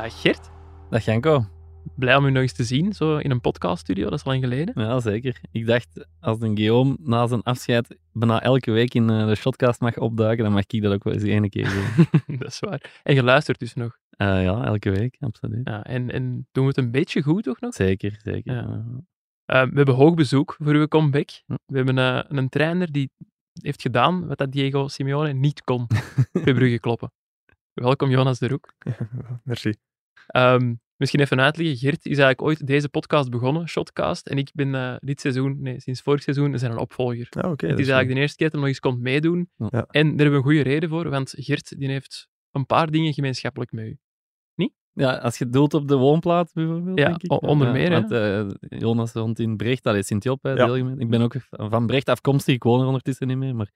Dag Gert, Dag Janko. blij om u nog eens te zien, zo in een podcaststudio, dat is al lang geleden. Ja, zeker. Ik dacht, als een Guillaume na zijn afscheid bijna elke week in eh, de shotcast mag opduiken, dan mag ik dat ook wel eens ene keer doen. dat is waar. En je luistert dus nog. Eh, ja, elke week, absoluut. Ja, en, en doen we het een beetje goed, toch nog? Zeker, zeker. Ja. Eh, we hebben hoog bezoek voor uw comeback. We hebben eh, een trainer die heeft gedaan wat dat Diego Simeone niet kon. Bij Brugge kloppen. Welkom Jonas de Roek. Merci. Ehm, misschien even uitleggen. Gert is eigenlijk ooit deze podcast begonnen, Shotcast. En ik ben eh, dit seizoen, nee, sinds vorig seizoen, zijn een opvolger. Ja, oké. het is eigenlijk de eerste keer dat hij nog eens komt meedoen. Ja. En daar hebben we een goede reden voor, want Gert die heeft een paar dingen gemeenschappelijk met u. Ja, als je doelt op de woonplaat bijvoorbeeld, Ja, denk ik. onder meer. Want eh, Jonas woont in Brecht, dat is Sint-Job, Ja. deelgemeente. Ik ben ook van Brecht afkomstig, ik woon er ondertussen niet meer, maar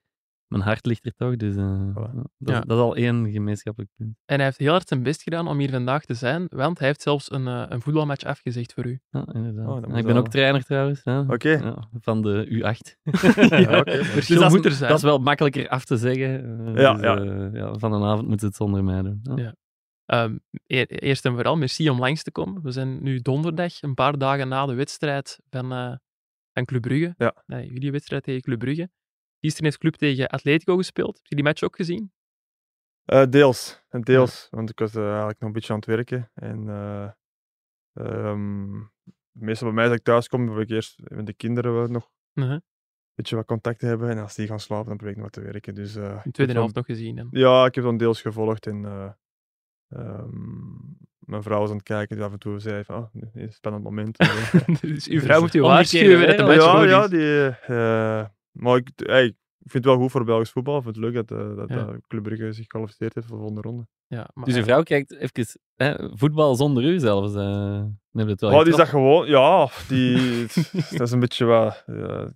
mijn hart ligt er toch, dus eh, Voilà. dat, Ja. is, dat is al één gemeenschappelijk punt. En hij heeft heel hard zijn best gedaan om hier vandaag te zijn, want hij heeft zelfs een, eh, een voetbalmatch afgezegd voor u. Ja, inderdaad. Oh, En ik ben wel- ook trainer trouwens, hè. Oké. Ja, van de U8. Ja, oké. Dus Dus dat is- moet er zijn. Dat is wel makkelijker af te zeggen. eh, Ja, dus, ja. ja, van een avond moeten ze het zonder mij doen. Ja. Ja. Ehm, e- eerst en vooral, merci om langs te komen. We zijn nu donderdag, een paar dagen na de wedstrijd van, eh, van Club Brugge. Ja. Nee, jullie wedstrijd tegen Club Brugge. Gisteren heeft Club tegen Atletico gespeeld. Heb je die match ook gezien? Eh, deels. En deels. Want ik was eh, eigenlijk nog een beetje aan het werken. En eh, ehm, meestal bij mij als ik thuis kom, wil ik eerst met de kinderen nog een Uh-huh. beetje wat contact hebben. En als die gaan slapen, dan probeer ik nog wat te werken. Dus, de tweede helft nog gezien. dan. Ja, ik heb dan deels gevolgd. En eh, ehm, mijn vrouw was aan het kijken. Die af en toe zei van, oh, een spannend moment. En, dus uw vrouw moet u waarschuwen dat de match ja, ja, die, maar ik, hey, ik vind het wel goed voor Belgisch voetbal. Ik vind het leuk dat, eh, dat, Ja. Club Brugge zich gekwalificeerd heeft voor de volgende ronde. Ja, maar, Dus eh, vrouw kijkt even hè, voetbal zonder u zelfs. eh dan heb je het wel Oh, die is dat gewoon, ja, die, dat is een beetje wat,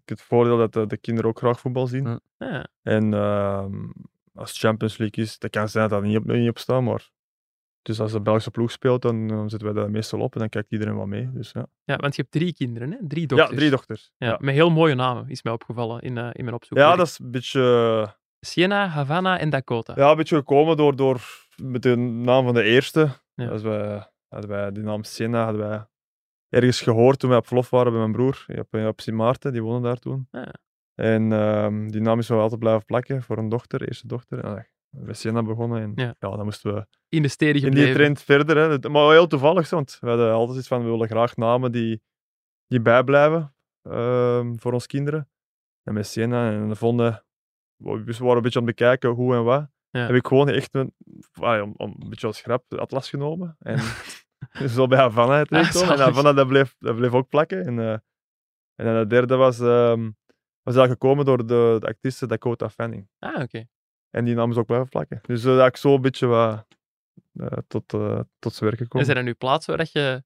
het voordeel dat de, de kinderen ook graag voetbal zien. Ja. En ehm, als het Champions League is, dat kan zijn dat dat niet op, niet op staat, maar dus als de Belgische ploeg speelt, dan, dan zitten wij daar meestal op en dan kijkt iedereen wat mee. Dus, ja. ja, want je hebt drie kinderen, hè? Drie ja, dochters. drie dochters. Ja, Ja, Met heel mooie namen, is mij opgevallen in, eh, in mijn opzoek. ja dat is een beetje, Siena, Havana en Dakota. ja, een beetje gekomen door, door met de naam van de eerste. Ja. Als wij, hadden wij die naam Siena hadden wij ergens gehoord toen wij op verlof waren bij mijn broer. Op, op Sint Maarten, die woonde daar toen. Ja. En ehm, die naam is wel altijd blijven plakken voor een dochter, eerste dochter. En, bij Siena begonnen en Ja. ja. dan moesten we In de steden in gebleven. die trend verder. Hè. Maar heel toevallig, want we hadden altijd iets van, we willen graag namen die, die bijblijven ehm, voor ons kinderen. En met Siena en we vonden, we waren een beetje aan het bekijken hoe en wat. Ja. Heb ik gewoon echt een, ah, een beetje als grap atlas genomen. En zo bij Havana Ah, en. Havana dat bleef, dat bleef ook plakken. En, eh, en dan de derde was, ehm was eigenlijk gekomen door de, de actrice Dakota Fanning. Ah, oké. En die naam is ook blijven plakken. Dus uh, dat ik zo een beetje wat, eh, tot, eh, tot zijn werk En gekomen. zijn er nu plaatsen waar dat je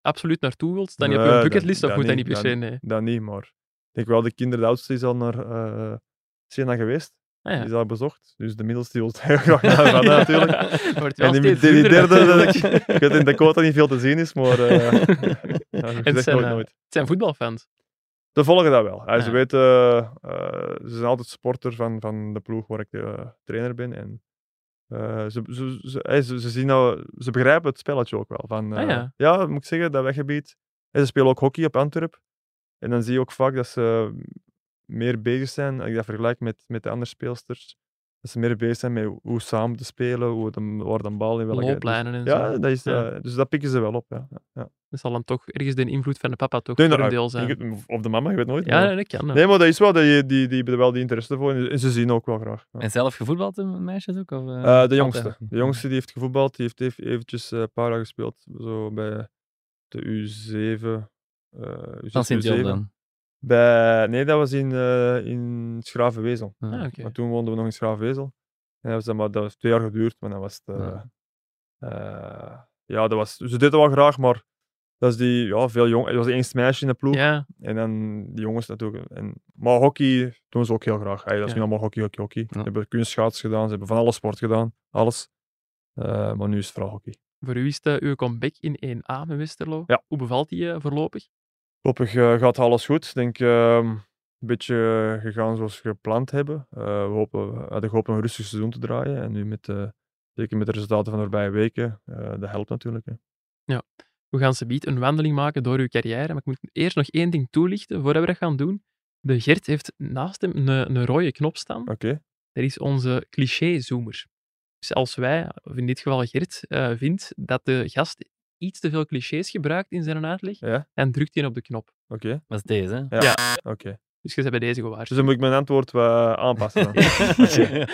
absoluut naartoe wilt? Op Nee, je dat- bucketlist of dat moet dat niet, per se? dat- Nee. Dat niet, maar ik denk wel de kinderen, de oudste is al naar eh Siena geweest. Ah, ja. Die is al bezocht. Dus de middelste wil heel graag naar Havana natuurlijk. En die, derde, natuurlijk. ik weet in Dakota niet veel te zien is, maar eh ja, je het, zijn, eh, nooit. het zijn voetbalfans. Ze volgen dat wel. Ja, Ze weten, eh, eh, ze zijn altijd supporter van, van de ploeg waar ik de trainer ben. En eh, ze, ze, ze, eh, ze, zien nou, ze begrijpen het spelletje ook wel. Van, Ah, eh, ja. moet ik zeggen, dat weggebied. En ze spelen ook hockey op Antwerp. En dan zie je ook vaak dat ze meer bezig zijn, als ik dat vergelijk met, met de andere speelsters, dat ze meer bezig zijn met hoe samen te spelen, hoe de, waar de bal in welke... Looplijnen en dus, ja, zo. dat is, Ja. eh, dus dat pikken ze wel op. Ja. Ja. Dat zal dan toch ergens de invloed van de papa toch Nee, voor nou, een deel zijn. Of de mama, je weet nooit. Ja, maar- dat kan. Nee, maar dat is wel, die, die, die hebben er wel die interesse voor en ze zien ook wel graag. Ja. En zelf gevoetbald, de meisjes ook? Of, eh, Eh, de jongste. De jongste die heeft gevoetbald, die heeft even, eventjes eh, een paar jaar gespeeld zo bij de U7. eh U6, Van Sint-Job U7. dan. Bij, nee, dat was in, eh in Schravenwezel. Ah. Ah, oké. Maar toen woonden we nog in Schravenwezel. En dat, was dan maar, dat was twee jaar geduurd, maar dan was het... eh, Ja. eh, ja, dat was, ze deden wel graag, maar dat is die, ja, veel jong. Het was eerste meisje in de ploeg. Ja, En dan die jongens natuurlijk. En, maar hockey doen ze ook heel graag. Hey, dat is Ja. niet allemaal hockey, hockey, hockey. Ze hebben kunstschaats gedaan, ze hebben van alle sport gedaan, alles. Eh, maar nu is het vooral hockey. voor u is het eh, uw comeback in 1A met Westerlo. Ja. Hoe bevalt die eh, voorlopig? Voorlopig eh, gaat alles goed. Ik denk ehm, een beetje gegaan zoals we gepland hebben. Eh, we, hopen, we hadden gehoopt een rustig seizoen te draaien. En nu met, eh, Zeker met de resultaten van de voorbije weken. dat helpt natuurlijk. Hè. We gaan ze een wandeling maken door uw carrière. Maar ik moet eerst nog één ding toelichten voordat we dat gaan doen. De Gert heeft naast hem een, een rode knop staan. Oké. Dat is onze cliché-zoomer. Dus als wij, of in dit geval Gert, vindt dat de gast iets te veel clichés gebruikt in zijn uitleg, Ja, dan drukt hij op de knop. oké. Dat is deze, hè? Ja. Ja. Oké. Dus je bent bij deze Dus gewaarschuwd. dan moet ik mijn antwoord wat aanpassen. Dan. Oké.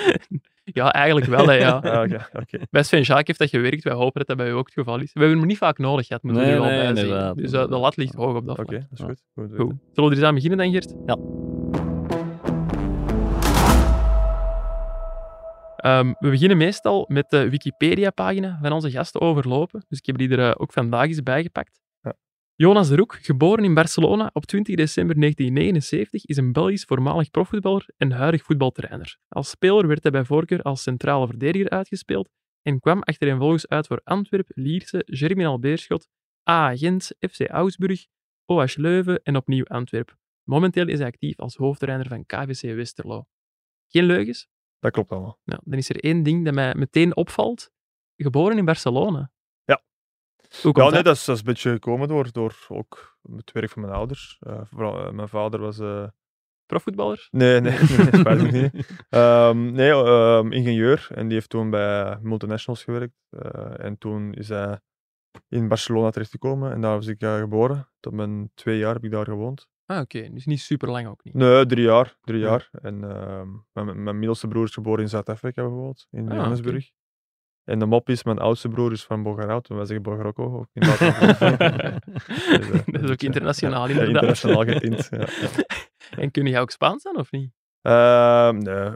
ja, eigenlijk wel, hè, ja. Ah, Oké, oké. Bij Sven Jacques heeft dat gewerkt. Wij hopen dat dat bij u ook het geval is. We hebben hem niet vaak nodig gehad, moeten we Nee, er wel nee, bij. Dus eh, de lat ligt hoog op dat Oké, vlak. dat is goed. goed. Goed. Zullen we er eens aan beginnen dan, Gert? Ja. Ehm, we beginnen meestal met de Wikipedia-pagina van onze gasten overlopen. Dus ik heb die er eh, ook vandaag eens bijgepakt. Ja. Jonas de Roek, geboren in Barcelona op 20 december 1979, is een Belgisch voormalig profvoetballer en huidig voetbaltrainer. Als speler werd hij bij voorkeur als centrale verdediger uitgespeeld en kwam achtereenvolgens uit voor Antwerp, Lierse, Germinal Beerschot, AA Gent, FC Augsburg, OH Leuven en opnieuw Antwerp. Momenteel is hij actief als hoofdtrainer van KVC Westerlo. Geen leugens? Dat klopt allemaal. Nou, dan is er één ding dat mij meteen opvalt. Geboren in Barcelona. Ja. Hoe komt Ja, nee, dat? dat is, dat is een beetje gekomen door, door ook het werk van mijn ouders. Eh, vooral, eh, mijn vader was... eh, Profvoetballer? Nee, nee, nee, niet. Ehm, nee, ehm, ingenieur. En die heeft toen bij multinationals gewerkt. En toen is hij in Barcelona terechtgekomen. En daar was ik geboren. Tot mijn twee jaar heb ik daar gewoond. Ah, oké. Dus niet super lang ook niet. Nee, drie jaar. Drie Ja. jaar. En ehm, mijn, mijn middelste broer is geboren in Zuid-Afrika bijvoorbeeld. In Ah, Johannesburg. En de mop is, mijn oudste broer is van Bogarau. Toen was ik in Bogarau ook. In. Dus, eh, dat is ook internationaal, ja, inderdaad. internationaal getint. Ja. En kun je ook Spaans dan, of niet? Ehm, nee,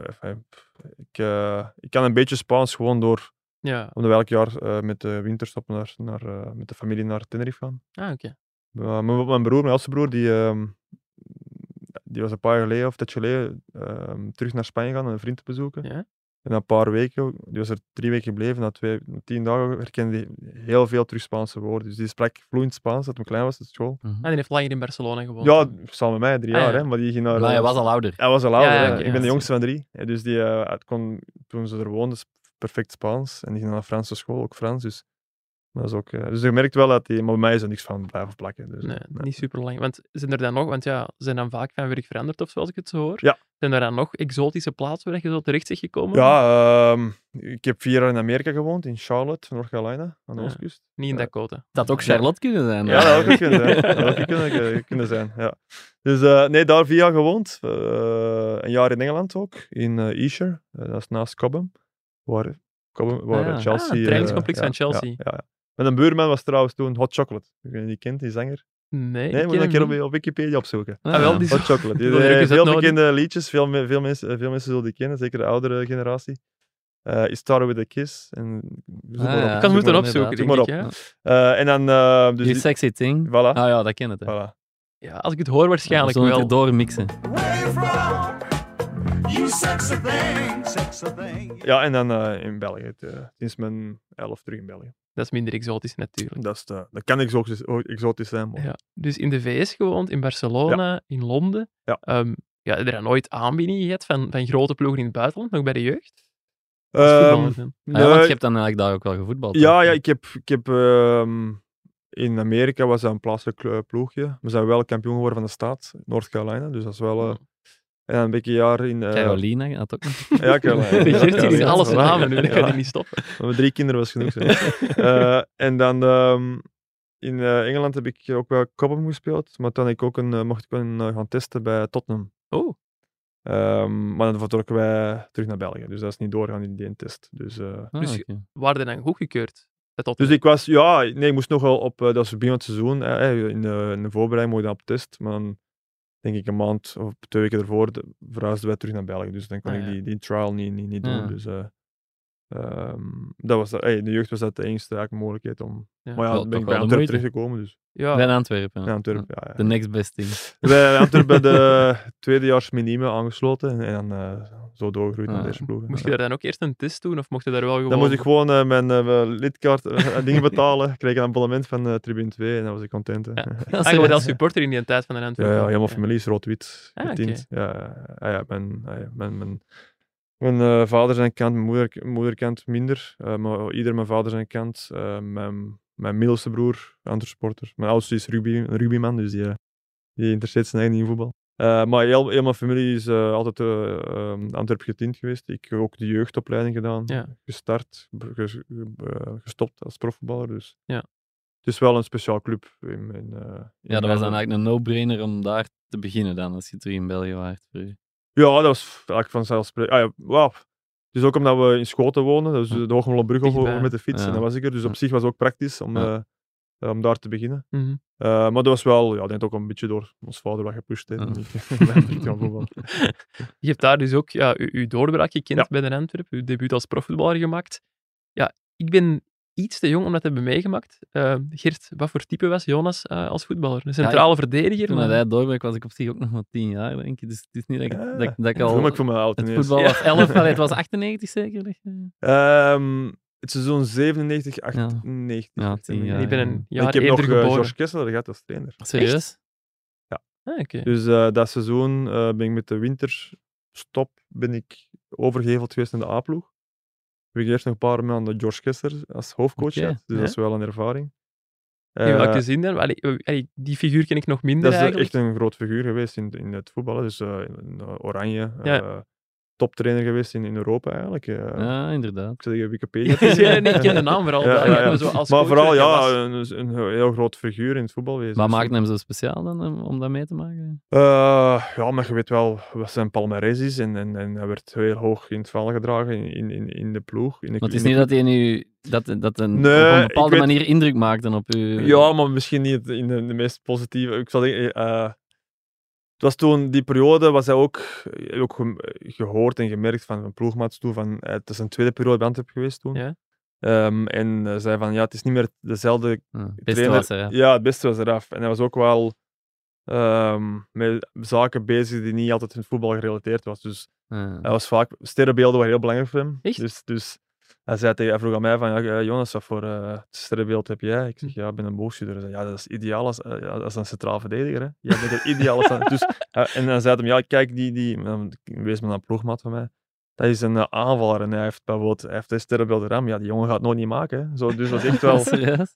ik, eh, ik kan een beetje Spaans gewoon door, Ja. omdat we elk jaar eh, met de winterstop naar, naar, met de familie naar Tenerife gaan. Ah, oké. Mijn, mijn broer, mijn oudste broer, die, ehm, die was een paar jaar geleden of dat geleden ehm, terug naar Spanje gaan om een vriend te bezoeken. Ja. En na een paar weken, die was er drie weken gebleven, na, twee, tien dagen herkende hij heel veel terug Spaanse woorden. Dus die sprak vloeiend Spaans, dat hij klein was op school. Mhm. Ah, die heeft langer in Barcelona gewoond. Ja, samen met mij, drie Ah, jaar, ja. hè, maar die ging naar... Maar hij was al ouder. hij was al ouder. Ja, ik ja, ben de dat jongste van drie. Dus die, eh, het kon, toen ze er woonden, perfect Spaans. En die ging naar Franse school, ook Frans. Dus, dat is ook, eh, dus je merkt wel dat die... Maar bij mij is er niks van blijven plakken. Dus, Nee, nee. niet super lang. Want zijn er dan nog, want ja, zijn dan vaak van werk veranderd of zoals ik het zo hoor? Ja. Zijn er dan nog exotische plaatsen waar je zo terecht bent gekomen? Ja, ehm, ik heb vier jaar in Amerika gewoond, in Charlotte, North Carolina, aan de Ja. oostkust. Niet in Ja. Dakota. Dat had ook Charlotte kunnen zijn. Ja, dat had ook kunnen zijn. Dat ook kunnen, eh, kunnen zijn, ja. Dus eh, nee, daar vier jaar gewoond. Eh, een jaar in Engeland ook, in eh Esher. Dat is naast Cobham. Waar, Cobham, waar Ah. Chelsea... Ah, het trainingscomplex van ja, Chelsea. Ja, ja, ja. Mijn buurman was trouwens toen Hot Chocolate. Ik weet niet, die kent die zanger. Nee, Nee, ik moet ken je een keer op, op Wikipedia opzoeken. Ah, Ah, wel, die Hot Chocolate. Die, eh, veel bekende liedjes, veel, veel, mensen, veel mensen zullen die kennen, zeker de oudere generatie. Eh It Started With A Kiss. En, Ah, maar op, ja. Ik kan zoek moeten opzoeken, Zoek denk maar ik. op. Ja. Eh, en dan... eh, dus Die sexy thing. voilà. Ah ja, dat ken het. hè. voilà. ja, als ik het hoor, waarschijnlijk We zullen wel. het doormixen. You from? You sexy thing, sexy thing. Ja, en dan in België. Het, sinds mijn elf terug in België. Dat is minder exotisch natuurlijk. Dat, is de, dat kan exotisch, exotisch zijn, maar... Ja. Dus in de VS gewoond, in Barcelona, in Londen. Ja. Ehm, ja, heb je daar nooit aanbiedingen gehad van, van grote ploegen in het buitenland, nog bij de jeugd? Ehm, dan? Ah, ja, want je hebt dan eigenlijk daar ook wel gevoetbald. Ja, ja ik heb, ik heb ehm, in Amerika was dat een plaatselijk eh, ploegje. We zijn wel kampioen geworden van de staat, North Carolina. Dus dat is wel. eh, en dan een beetje een jaar in. eh, Carolina had ook nog. Ja, Carolina. Die is ja, alles namen nu, dat kan hij niet stoppen. Met drie kinderen was genoeg. Eh, en dan ehm, in eh, Engeland heb ik ook wel Cobham gespeeld. Maar dan heb ik ook een, mocht ik een, gaan testen bij Tottenham. Oh, Ehm, maar dan vertrokken wij terug naar België. Dus dat is niet doorgaan in die test. Dus, eh, Ah, Dus- oké. waren dan goedgekeurd? Dus ik was, ja, nee, ik moest nog wel op, dat was begin van het seizoen, eh, in, de, in de voorbereiding mocht je dan op test, maar dan denk ik een maand of twee weken ervoor de- verhuisden wij terug naar België, dus dan kon Ah, ik die, die trial niet, niet, niet doen. Ja. Dus, ehm, dat was, in de jeugd was dat de enige eigenlijk mogelijkheid om, Ja. maar ja, dan ben ik bij wel de Antwerpen terechtgekomen, dus Ja, Bij Antwerpen. bij Antwerpen, ja. ja. The next best thing. Bij Antwerpen bij de tweedejaars minime aangesloten en, en dan eh, zo doorgegroeid naar Ah. de eerste ploeg. moest Ja. je daar dan ook eerst een test doen, of mocht je daar wel gewoon... Dan moest ik gewoon eh, mijn eh, lidkaart eh, dingen betalen. kreeg een abonnement van eh, Tribune 2 en dan was ik content. Ja. Ja, Ah, je wordt als supporter in die tijd van de Ja, Antwerpen. ja, helemaal familie is rood-wit Ah, getint. Ja, ja, ja, mijn, ah, ja, mijn, mijn, Mijn eh, vader zijn kant, mijn moeder, moederkant minder. Eh, maar ieder mijn vader zijn kant. Eh, mijn, mijn middelste broer, sporter. Mijn oudste is rugby, een rugbyman, dus die, die interesseert zijn eigen niet in voetbal. Eh, maar heel, heel mijn familie is eh, altijd uh, Antwerp getint geweest. Ik heb ook de jeugdopleiding gedaan. Ja. Gestart, ges- gestopt als profvoetballer. Dus. Ja. Het is wel een speciaal club. In, in, eh, in Ja, dat was dan eigenlijk een no-brainer om daar te beginnen dan, als je terug in België waart voor u. Ja, dat was eigenlijk vanzelfsprekend. Ah, ja, wauw. Dus ook omdat we in Schoten wonen, dus de Hoogmolenbrug over, met de fiets. Ja. En dat was ik er. Dus op zich was het ook praktisch om, Ja. eh, om daar te beginnen. Mhm. Eh, maar dat was wel, ja, ik denk ook een beetje door ons vader wat gepusht. Voetballen. Je hebt daar dus ook ja, uw, uw doorbraak gekend bij de Antwerp, uw debuut als profvoetballer gemaakt. Ja, ik ben iets te jong om dat te hebben meegemaakt. Eh, Gert, wat voor type was Jonas eh, als voetballer? Een centrale verdediger? Toen maar- hij doorbreek was ik op zich ook nog maar tien jaar, denk ik. Dus het is niet dat ik, Ja. dat, dat ik Ik voel al... ik me oud Het voetbal Ja. was 11, allee, het was 98 zeker? je- Ehm, het seizoen 97, Ja. 98. Ja, 98. tien jaar. ik ben een En jaar ik heb nog eh, geboren. George Kessler gehad als trainer. Serieus? Ah, oké. Dus eh, dat seizoen eh, ben ik met de winterstop ben ik overgeheveld geweest naar de A-ploeg. Eerst nog een paar maanden George Kessler als hoofdcoach. Dus dat is wel een ervaring. In Eh, welke zin dan? Allee, eh, allee, die figuur ken ik nog minder dat is eh, eigenlijk. echt een groot figuur geweest in, in het voetballen. Dus eh, in, eh, Oranje, Ja. Eh, toptrainer geweest in, in Europa eigenlijk. eh. Ja, inderdaad. Ik zeg Wikipedia. Eh, nee, ik ken de naam vooral. Ja, ja, maar ja. zo als Maar vooral, je ja, een, een heel groot figuur in het voetbalwezen. Wat maakt hem zo speciaal dan, om- dat mee te maken? Eh, ja, maar je weet wel wat zijn palmarès is. En, en, en hij werd heel hoog in het val gedragen in, in, in, de ploeg. In de, Want het is niet de dat hij nu dat, dat een, Nee, op een bepaalde weet- manier indruk maakte op u. Ja, maar misschien niet in de, de meest positieve. Ik zal zeggen, eh, het was toen, die periode was hij ook, heb ik ook ge- gehoord en gemerkt van een ploegmaats toe. Van, eh, het is een tweede periode bij Antwerp geweest toen. Ja. Ehm, en eh, zei van, ja, het is niet meer dezelfde beste trainer. was. Ja. Ja, het beste was eraf. En hij was ook wel ehm, met zaken bezig die niet altijd in het voetbal gerelateerd was. Dus Ja. hij was vaak, sterrenbeelden waren heel belangrijk voor hem. Echt? Dus, dus hij, zei tegen, hij vroeg aan mij van, ja, eh, Jonas, wat voor eh, sterrenbeeld heb jij? Ik Hm. zeg, ja, ik ben een boogschutter. Hij zei, ja, dat is ideaal als, eh, ja, als een centraal verdediger. Hè? Jij bent er ideaal als dus, En dan zei hij hem, ja, kijk, die, die wees me naar een ploegmaat van mij. Dat is een aanvaller en hij heeft bijvoorbeeld hij heeft een sterrenbeeld ram. Ja, die jongen gaat het nooit niet maken. Hè? Zo, dus dat is echt wel... Serieus?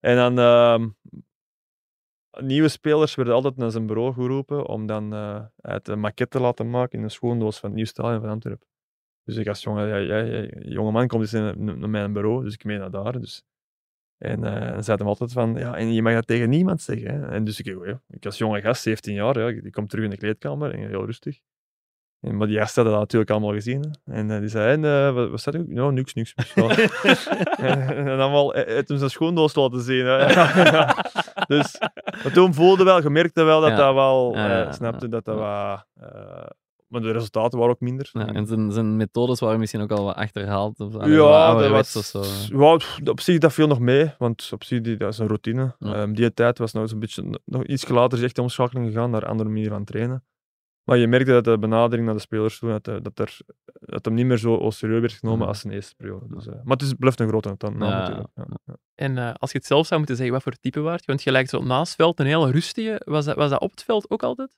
En dan ehm, nieuwe spelers werden altijd naar zijn bureau geroepen om dan uit een maquette te laten maken in een schoondoos van het nieuw stadion van Antwerpen. Dus ik als ja, ja, jonge man komt eens in- naar mijn bureau, dus ik mee naar daar. Dus. En eh dan zei hij altijd van, ja, en je mag dat tegen niemand zeggen. Hè. En dus ik, ja, ik als jonge gast, 17 jaar, ja, die komt terug in de kleedkamer en heel rustig. En, maar die gast hadden dat natuurlijk allemaal gezien. Hè. En eh, die zei, en, eh, wat, wat staat er? Nou, niks, niks. speciaal." en dan allemaal eh, het hem zijn schoendoos laten zien. Hè. dus maar toen voelde wel, je merkte wel dat dat wel, snapte dat dat ja. Maar de resultaten waren ook minder. Ja, en zijn, zijn methodes waren misschien ook al wat achterhaald. Of, Ja, wat dat was, of zo. op zich dat viel nog mee, want op zich die, dat is een routine. Ja. Ehm, die tijd was nog eens een beetje, nog iets later is echt de omschakeling gegaan naar een andere manier van trainen. Maar je merkte dat de benadering naar de spelers toe, dat, eh, dat, er, dat hem niet meer zo serieus werd genomen Ja. als zijn eerste periode. Dus, eh, maar het is, blijft een grote naam Ja, natuurlijk. Ja. Ja. En eh, als je het zelf zou moeten zeggen, wat voor type waard je? Want je lijkt zo naast het veld een hele rustige. Was dat, was dat op het veld ook altijd?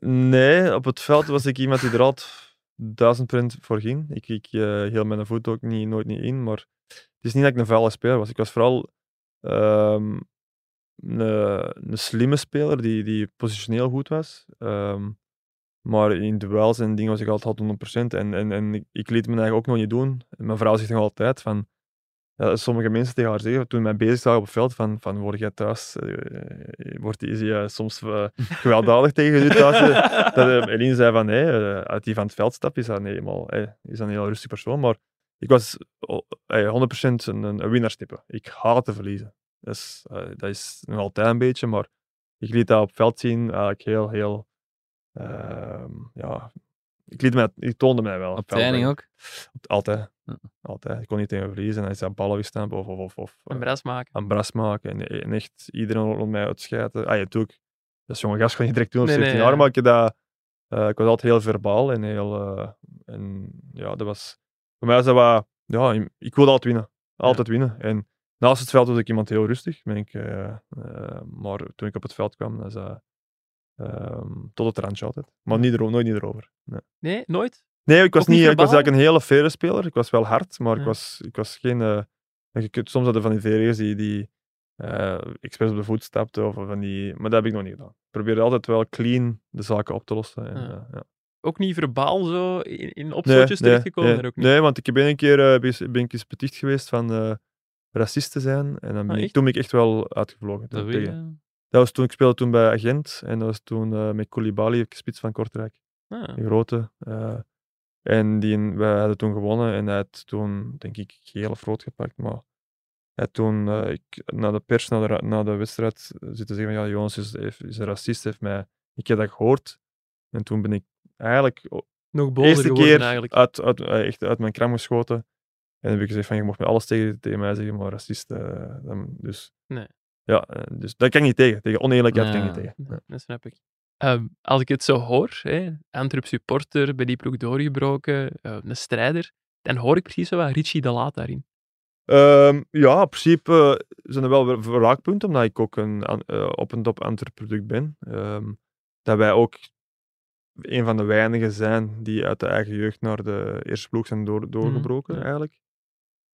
Nee, op het veld was ik iemand die er altijd duizend procent voor ging. Ik, ik eh, hield mijn voet ook niet, nooit niet in, maar het is niet dat ik een vuile speler was. Ik was vooral ehm, een, een slimme speler die, die positioneel goed was. Ehm, maar in duels en dingen was ik altijd 100%. En, en, en ik liet me eigenlijk ook nog niet doen. Mijn vrouw zegt nog altijd van... Ja, sommige mensen tegen haar zeggen, toen mij bezig zagen op het veld, van, van word jij thuis, eh, wordt is hij eh, soms eh, gewelddadig tegen je thuis? eh, dat eh, Eline zei van nee, eh, uit die van het veld stapt is dat eenmaal, eh, is dat een heel rustig persoon. Maar ik was oh, eh, 100% een, een winnaarstype. Ik haatte verliezen. Dat is, eh, dat is nog altijd een beetje, maar ik liet dat op het veld zien eigenlijk heel, heel. ehm, ja, ik, liet mij, ik toonde mij wel. Op training ook? Altijd. Ja. Altijd. Ik kon niet tegen verliezen. Hij is aan ballen gestaan of, of, of, of Een eh, bras maken. aan bras maken. En, en echt iedereen rond mij uitschijten. Ah, ja, natuurlijk. Dat is jonge gast, kan je direct doen op Nee, nee, 17 ja. jaar. Maar ik, dat, eh, ik was altijd heel verbaal en heel. eh, en ja, dat was. Voor mij was dat wat. Ja, ik wilde altijd winnen. Altijd winnen. En naast het veld was ik iemand heel rustig. Ben ik, eh, eh, maar toen ik op het veld kwam, was dat. Ehm, tot het randje altijd. Maar niet ero- nooit niet erover. Nee. Nee, nooit? Nee, ik was, Ook niet niet, ik was eigenlijk een hele faire speler. Ik was wel hard, maar Ja. ik, was, ik was geen... je kunt, soms hadden van die verdedigers die, die eh expres op de voet stapten. Of van die, maar dat heb ik nog niet gedaan. Ik probeerde altijd wel clean de zaken op te lossen. En, Ja. eh, ja. Ook niet verbaal zo in, in opstootjes terechtgekomen? nee, ook niet. nee, want ik ben een keer ben, ben ik eens beticht geweest van racist te zijn. En dan ben Ah, ik, toen ben ik echt wel uitgevlogen. Dat tegen-? Dat was toen, ik speelde toen bij Agent en dat was toen eh, met Koulibaly, spits van Kortrijk, Ah, de grote. eh, en die, wij hadden toen gewonnen en hij had toen, denk ik, geel of rood gepakt. Maar hij toen, eh, ik, na de pers, na de, na de wedstrijd, zitten zeggen van ja, Jonas is, is een racist, heeft mij, ik heb dat gehoord. En toen ben ik eigenlijk nog de bozer eerste geworden keer eigenlijk. uit, uit, echt uit mijn kram geschoten. En dan heb ik gezegd van je mocht me alles tegen, tegen mij zeggen, maar racist, dan, dus... Nee. Ja, eh, dus dat kan ik niet tegen. Tegen oneerlijkheid kan ik Ja. niet tegen. Ja. Dat snap ik. Ehm, als ik het zo hoor, hè, Antwerp supporter, bij die ploeg doorgebroken, eh, een strijder, dan hoor ik precies wat Richie de Laat daarin. Ehm, ja, in principe eh, zijn er wel raakpunten, omdat ik ook een eh, op en top Antwerp product ben. Ehm, dat wij ook een van de weinigen zijn die uit de eigen jeugd naar de eerste ploeg zijn door, doorgebroken, ja. eigenlijk.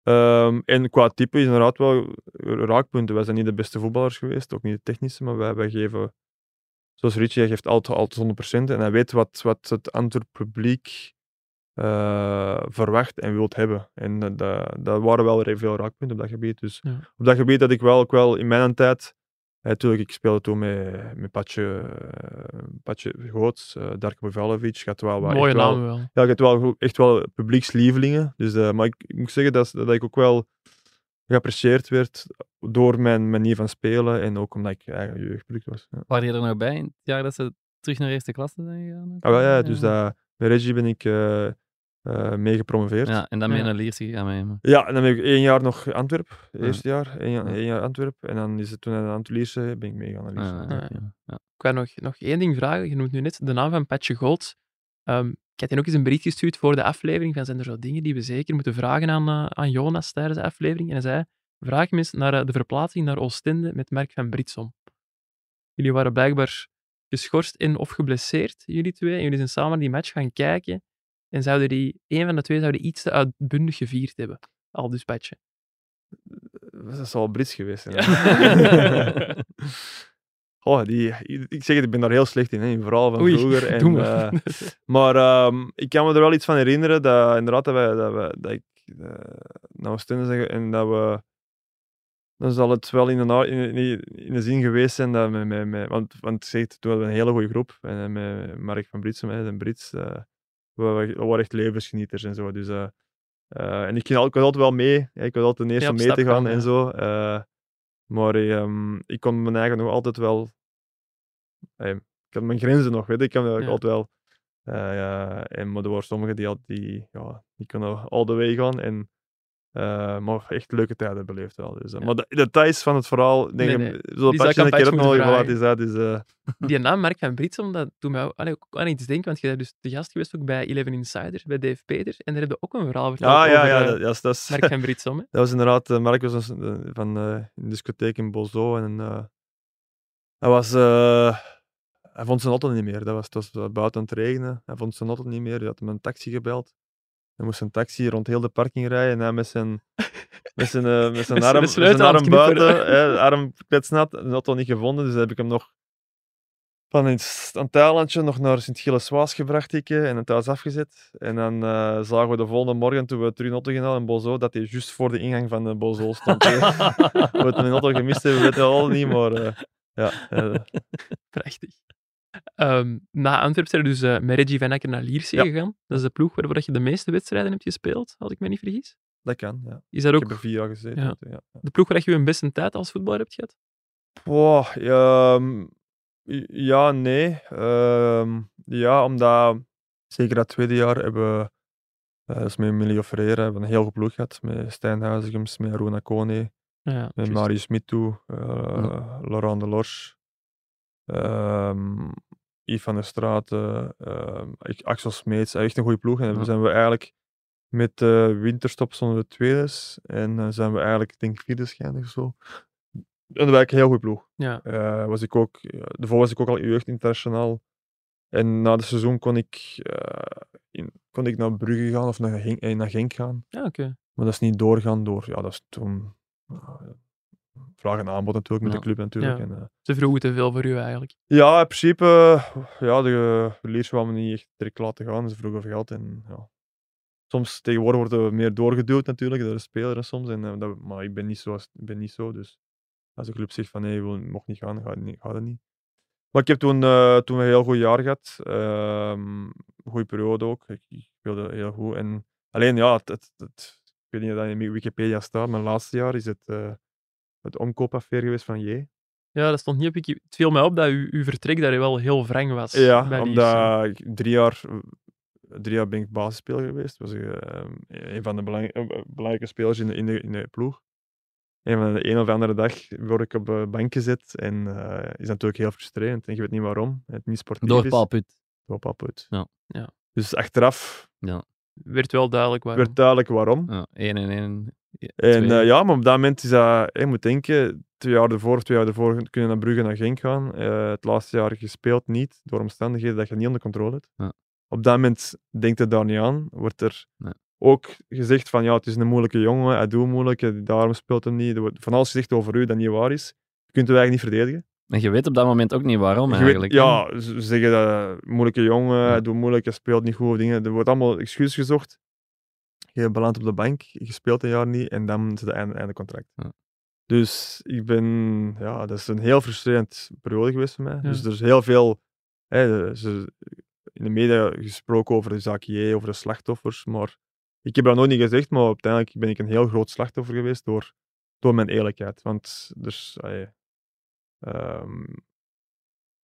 Ehm, en qua type is inderdaad wel raakpunten. Wij zijn niet de beste voetballers geweest, ook niet de technische, maar wij, wij geven, zoals Richie, hij geeft altijd, altijd 100% en hij weet wat, wat het Antwerp publiek eh, verwacht en wilt hebben. En dat, dat, dat waren wel veel raakpunten op dat gebied. Dus Ja. op dat gebied dat ik wel ook wel in mijn tijd. Natuurlijk, ik speelde toen met, met Patje, eh, Patje Goots, eh Darko Bovalovic. Je had wel wat, Mooie echt wel, ja, wel echt wel publiekslievelingen. Dus, eh, maar ik, ik moet zeggen dat, dat ik ook wel geapprecieerd werd door mijn manier van spelen en ook omdat ik eigen jeugdproduct was. Ja. Waren je er nog bij in het jaar dat ze terug naar eerste klasse zijn gegaan? Ah, wel, ja, dus dat, met Reggie ben ik eh eh, mee gepromoveerd. Ja, en dan ben je Ja. naar Lierse gegaan met hem. Ja, en dan ben ik één jaar nog Antwerp, het Ja. eerste jaar, één, jaar- Ja. één jaar Antwerp. En dan is het toen naar de Antwerpse ben ik meegegaan naar Lierse. Ja. Ik wou nog, nog één ding vragen. Je noemt nu net de naam van Patje Goots. Ehm, ik had hen ook eens een bericht gestuurd voor de aflevering. Van zijn er zo dingen die we zeker moeten vragen aan, eh, aan Jonas tijdens de aflevering? En hij zei: Vraag hem eens naar eh, de verplaatsing naar Oostende met Mark van Britsom. Jullie waren blijkbaar geschorst en of geblesseerd, jullie twee. En jullie zijn samen naar die match gaan kijken. En zouden die, een van de twee zouden iets te uitbundig gevierd hebben. Al dus Patje. Dat zal Brits geweest zijn. Ja. oh, die, ik zeg het, ik ben daar heel slecht in, hè, in verhaal van Oei, vroeger. En, doe me. eh, maar ehm, ik kan me er wel iets van herinneren dat inderdaad dat, wij, dat, wij, dat ik uh, naar Oostende zeggen en dat we. Dan zal het wel in de, in, in, in de zin geweest zijn dat met, met, met want, want zegt, toen hadden we een hele goede groep en eh, met Mark van Britsem, hè, een Brits, eh, we, we, waren echt levensgenieters en zo. Dus, eh, eh, en ik, ging al, ik was altijd wel mee, ik was altijd de eerste mee te gaan en zo. eh, maar ehm, ik kon mijn eigen nog altijd wel. eh, ik had mijn grenzen nog, weet je. Ik kan altijd wel. ja, en, maar er waren sommigen die, had, die, ja, die konden all the way gaan. En, eh, maar echt leuke tijden beleefd wel. Dus, eh, Ja. Maar de details van het verhaal, denk Nee, ik, nee. zo'n ik een keer moeten wat is dat. Die naam Mark van Britsom, dat doet mij ook, aan iets denken, want je bent dus de gast geweest ook bij Eleven Insider, bij Dave Peter, en daar heb je ook een verhaal verteld ah, ja, over ja, eh, dat, dat is, Mark van Britsom. Hè? Dat was inderdaad, uh, Mark was een, uh, van uh, een discotheek in Bozo en uh, hij was, uh, hij vond zijn auto niet meer. Dat was, het was buiten aan het regenen. Hij vond zijn auto niet meer. Hij had hem een taxi gebeld. Hij moest een taxi rond heel de parking rijden en hij met zijn, met zijn, uh, met zijn arm, met zijn arm buiten, hè, arm kletsnat, de auto niet gevonden. Dus heb ik hem nog van een, eilandje nog naar Sint-Gilles-Waas gebracht ik, en het thuis afgezet. En dan uh, zagen we de volgende morgen, toen we terug in auto gingen in Bozo, dat hij juist voor de ingang van de Bozo stond. we het een auto gemist hebben, weten we al niet, maar uh, ja. Uh, Prachtig. Um, na Antwerpen zijn we dus uh, met Reggie van Akker naar Lierse Ja. gegaan. Dat is de ploeg waarvoor je de meeste wedstrijden hebt gespeeld, als ik me niet vergis. dat kan, ja. Is dat Ik ook heb er vier jaar gezeten. Ja. Ja. de ploeg waar je een beste tijd als voetballer hebt gehad? Ja, um, ja, nee. Um, ja, omdat zeker dat tweede jaar hebben we, uh, dus met Emilio Ferreira, hebben we een heel goed ploeg gehad. Met Stijn Huizigems, met Aruna Kone, Ja, met. Marius Mitu, uh, Laurent Delors, um, Yves van der Straten, um, Axel Smeets. Echt een goede ploeg. En Ja. dan zijn we eigenlijk met de winterstop stonden we tweedes. En dan zijn we eigenlijk, denk ik, vierde geëindigd of zo. En dat was eigenlijk een heel goede ploeg. Ja. Uh, was ik ook, daarvoor was ik ook al jeugd internationaal En na het seizoen kon ik, eh, in, kon ik naar Brugge gaan of naar Genk, eh, naar Genk gaan. Ja, oké. Maar dat is niet doorgaan door, ja, dat is toen eh, vraag en aanbod natuurlijk met Ja. de club natuurlijk. Ja. En, eh, Ze vroegen te veel voor u eigenlijk. ja, in principe, ja, de leers me niet echt direct laten gaan. Ze vroegen veel geld en ja. Soms tegenwoordig wordt er meer doorgeduwd natuurlijk door de speler en soms. En, eh, dat, maar ik ben niet zo, als- ik ben niet zo dus als de club zegt van nee, je mocht niet gaan, gaat het niet. Het niet. Maar ik heb toen, eh, toen een heel goed jaar gehad. Ehm goede periode ook. Ik, ik speelde heel goed. En alleen ja, het, het, het- ik weet niet of dat in Wikipedia staat, mijn laatste jaar is het, het omkoopaffaire geweest van J. Ja, dat stond niet op. Ik, het viel mij op dat u, uw vertrek daar wel heel wrang was. bij Ja, omdat ik drie jaar, drie jaar ben ik basisspeler geweest. Was ik eh, een van de belang- eh, belangrijke spelers in de, in, de, in de ploeg. En van de een of andere dag word ik op de bank gezet en eh, is natuurlijk heel frustrerend. En je weet niet waarom. Het niet sportief Door is. Paul Put. Door Paul Put. Ja. Ja. Dus achteraf Werd wel duidelijk waarom. werd duidelijk waarom. Ja, 1 en 1. En eh, ja, maar op dat moment is dat, je moet denken, twee jaar ervoor, twee jaar ervoor kunnen naar Brugge naar Genk gaan. Eh, het laatste jaar gespeeld niet, door omstandigheden dat je niet onder controle hebt. Ja. Op dat moment denkt er daar niet aan. Wordt er Nee. ook gezegd van, ja, het is een moeilijke jongen, hij doet moeilijk, eh, daarom speelt hij niet. Er wordt van alles gezegd over u dat niet waar is. Je kunt het eigenlijk niet verdedigen. En je weet op dat moment ook niet waarom Je eigenlijk. ja, ze zeggen dat moeilijke jongen, Ja. hij doet moeilijk, hij speelt niet goed dingen. Er wordt allemaal excuses gezocht. Je belandt op de bank, je speelt een jaar niet en dan is het einde, einde contract. Ja. Dus ik ben, ja, dat is een heel frustrerend periode geweest voor mij. Ja. Dus er is heel veel, hè, in de media gesproken over de zaak J, over de slachtoffers, maar ik heb dat nooit niet gezegd, maar uiteindelijk ben ik een heel groot slachtoffer geweest door, door mijn eerlijkheid. Want dus, allee, ehm,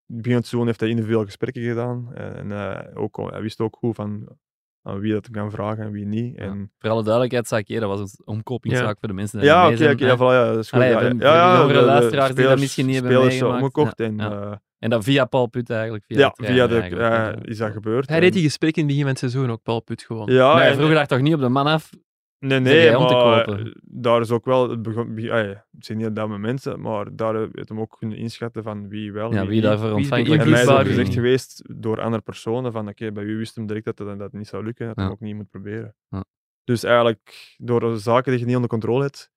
begin het seizoen heeft hij individueel gesprekken gedaan. En eh, ook, hij wist ook goed van aan wie dat hem kan vragen en wie niet. Ja. En, Voor alle duidelijkheid, zaak je, dat was een omkopingszaak voor de mensen die ja, mee oké, ja, voilà, ja, dat is goed. Allee, ja, voor- ja, voor ja, de jongere de- de luisteraars die dat misschien niet hebben meegemaakt. omgekocht Ja, en ja. eh, En dat via Paul Put eigenlijk. Via ja, via de, eigenlijk, ja, ja. is dat gebeurd. Hij en- reed die gesprekken in het begin van het seizoen ook, Paul Put, gewoon. Ja, maar hij en- vroeg daar toch niet op de man af? Nee, nee, jij om te maar kopen? eh, daar is ook wel, het begon, be- ah, ja, het zijn niet dat met mensen, maar daar heeft hem ook kunnen inschatten van wie wel, Ja, wie, daarvoor Wie ontvankelijk En mij is is. gezegd geweest door andere personen van oké, bij u wist hem direct dat dat, dat niet zou lukken, dat Ja. ook niet moet proberen. Ja. Dus eigenlijk, door zaken die je niet onder controle hebt,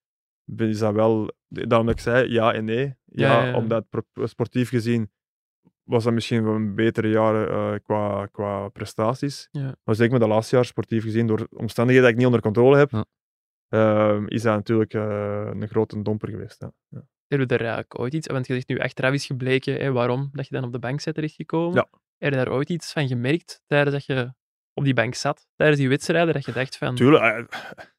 is dat wel, daarom dat ik zei ja en nee. Ja, Ja, ja, ja. omdat sportief gezien was dat misschien wel een betere jaren eh, qua, qua prestaties. Ja. Maar zeker met de laatste jaar, sportief gezien, door omstandigheden die ik niet onder controle heb, Ja. ehm, is dat natuurlijk eh, een grote domper geweest. Ja. Ja. Hebben we daar eigenlijk ooit iets... Want je zegt nu, achteraf is gebleken hè, waarom dat je dan op de bank bent terechtgekomen. Ja. Heb je daar ooit iets van gemerkt tijdens dat je op die bank zat? Tijdens die wedstrijden, dat je dacht van... Tuurlijk, eh,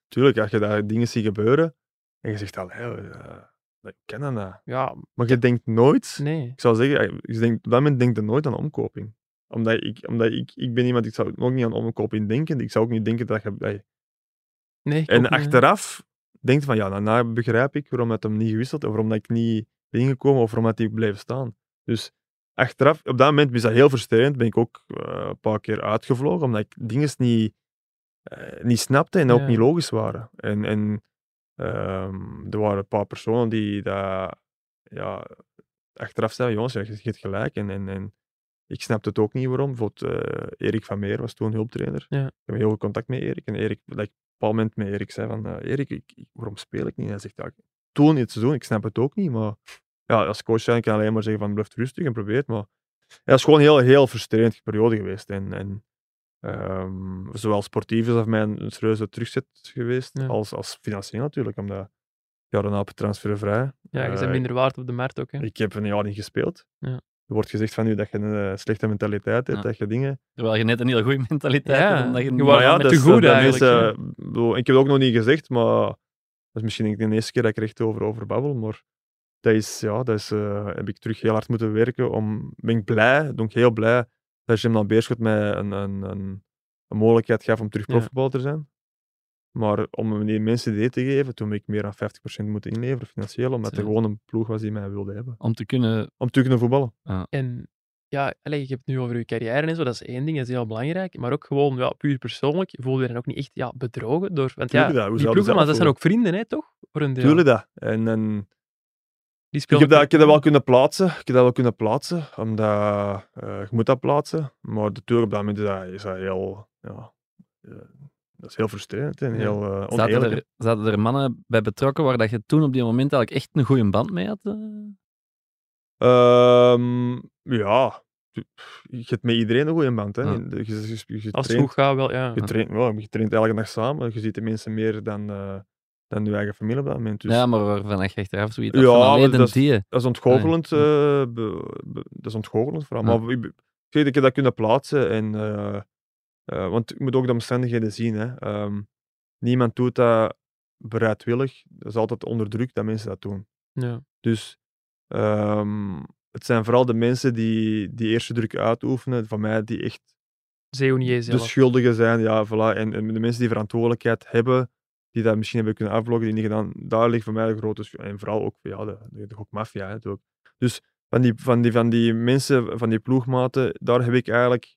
tuurlijk, als je daar dingen ziet gebeuren en je zegt al, hé, eh, ik ken dat. nou. Ja, Maar je denkt nooit, nee. ik zou zeggen, je denkt, op dat moment denk je nooit aan omkoping. Omdat ik, omdat ik, ik ben iemand, ik zou ook niet aan omkoping denken. Ik zou ook niet denken dat je... eh, nee En niet, achteraf denkt van, ja, daarna begrijp ik waarom dat hem niet gewisseld, of waarom dat ik niet ben ingekomen, of waarom dat hij bleef staan. Dus achteraf, op dat moment is dat heel frustrerend, ben ik ook eh, een paar keer uitgevlogen, omdat ik dingen niet, eh, niet snapte en ook niet logisch waren. En, en ehm, er waren een paar personen die dat, ja, achteraf zeiden, jongens, je hebt gelijk. En, en, en ik snapte het ook niet waarom. Bijvoorbeeld eh, Erik van Meer was toen hulptrainer. Ja. Ik heb heel goed contact met Erik. En Erik, dat ik op een bepaald moment met Erik zei van, eh, Erik, ik, ik- waarom speel ik niet? En hij zegt, ja, toen in het seizoen, ik snap het ook niet, maar ja, als coach zijn kan ik alleen maar zeggen van, blijf rustig en probeer het, maar ja, het is gewoon een heel, heel frustrerend periode geweest. En, en ehm, zowel sportief is dat mij een, een serieuze terugzet geweest, Ja. als, als financieel natuurlijk, omdat ja, daarna op transfervrij. Ja, je bent eh, minder waard op de markt ook. Hè. Ik heb een jaar niet gespeeld. Ja. Er wordt gezegd van u dat je een eh, slechte mentaliteit hebt, Ja. dat je dingen... Terwijl je net een hele goede mentaliteit Ja, hebt. Omdat je, je Maar ja, met dat de is, goede dat eigenlijk, mensen- ik bedoel, ik heb het ook nog niet gezegd, maar dat is misschien de eerste keer dat ik er echt over, over babbel. Maar dat is, ja, dat is, eh, heb ik terug heel hard moeten werken. Om, ben ik blij, ben ik heel blij dat Jim dan Beerschot mij een, een, een, een mogelijkheid gaf om terug Ja. profvoetballer te zijn. Maar om die mensen die te geven, toen heb ik meer dan 50% moeten inleveren financieel, omdat er gewoon een ploeg was die mij wilde hebben. Om te kunnen... Om te kunnen voetballen. En ja, allee, je hebt het nu over je carrière en zo, dat is één ding, dat is heel belangrijk. Maar ook gewoon, ja, puur persoonlijk, voel je dan ook niet echt ja, bedrogen door... Want ja, dat, hoe die ploegen, maar dat zijn ook vrienden, hè, toch? Voor een deel. Tuurlijk dat. En, en Die Ik heb, dat, ik heb dat wel kunnen plaatsen. Ik heb dat wel kunnen plaatsen, omdat eh, je moet dat plaatsen. Maar natuurlijk op dat moment is dat, is dat heel, ja, eh, dat is heel frustrerend en heel eh Zaten er, zaten er mannen bij betrokken waar dat je toen op die moment eigenlijk echt een goede band mee had? eh? Ehm, ja, je hebt met iedereen een goede band. Hè. Ja. Je, je, Als het goed gaat, wel, ja. je, traint, ja, je traint elke dag samen. Je ziet de mensen meer dan, dan je eigen familie op dat moment. Dus Ja, maar waarvan je achteraf zoiets Ja, van alleen dat is- dat is ontgoochelend. Ja. eh, be- be- dat is ontgoochelend vooral. Maar ik, ik weet, ik heb dat kunnen plaatsen. En, eh, eh, want je moet ook de omstandigheden zien. Hè. Ehm, niemand doet dat bereidwillig. Dat is altijd onder druk dat mensen dat doen. ja. Dus ehm, het zijn vooral de mensen die die eerste druk uitoefenen, van mij, die echt de schuldigen zijn. Ja, voilà. en, en de mensen die verantwoordelijkheid hebben, die dat misschien hebben kunnen afbloggen, die niet gedaan, daar ligt voor mij de grote. En vooral ook ja, de, de, de gokmafia. Dus van die, van, die, van die mensen, van die ploegmaten, daar heb ik eigenlijk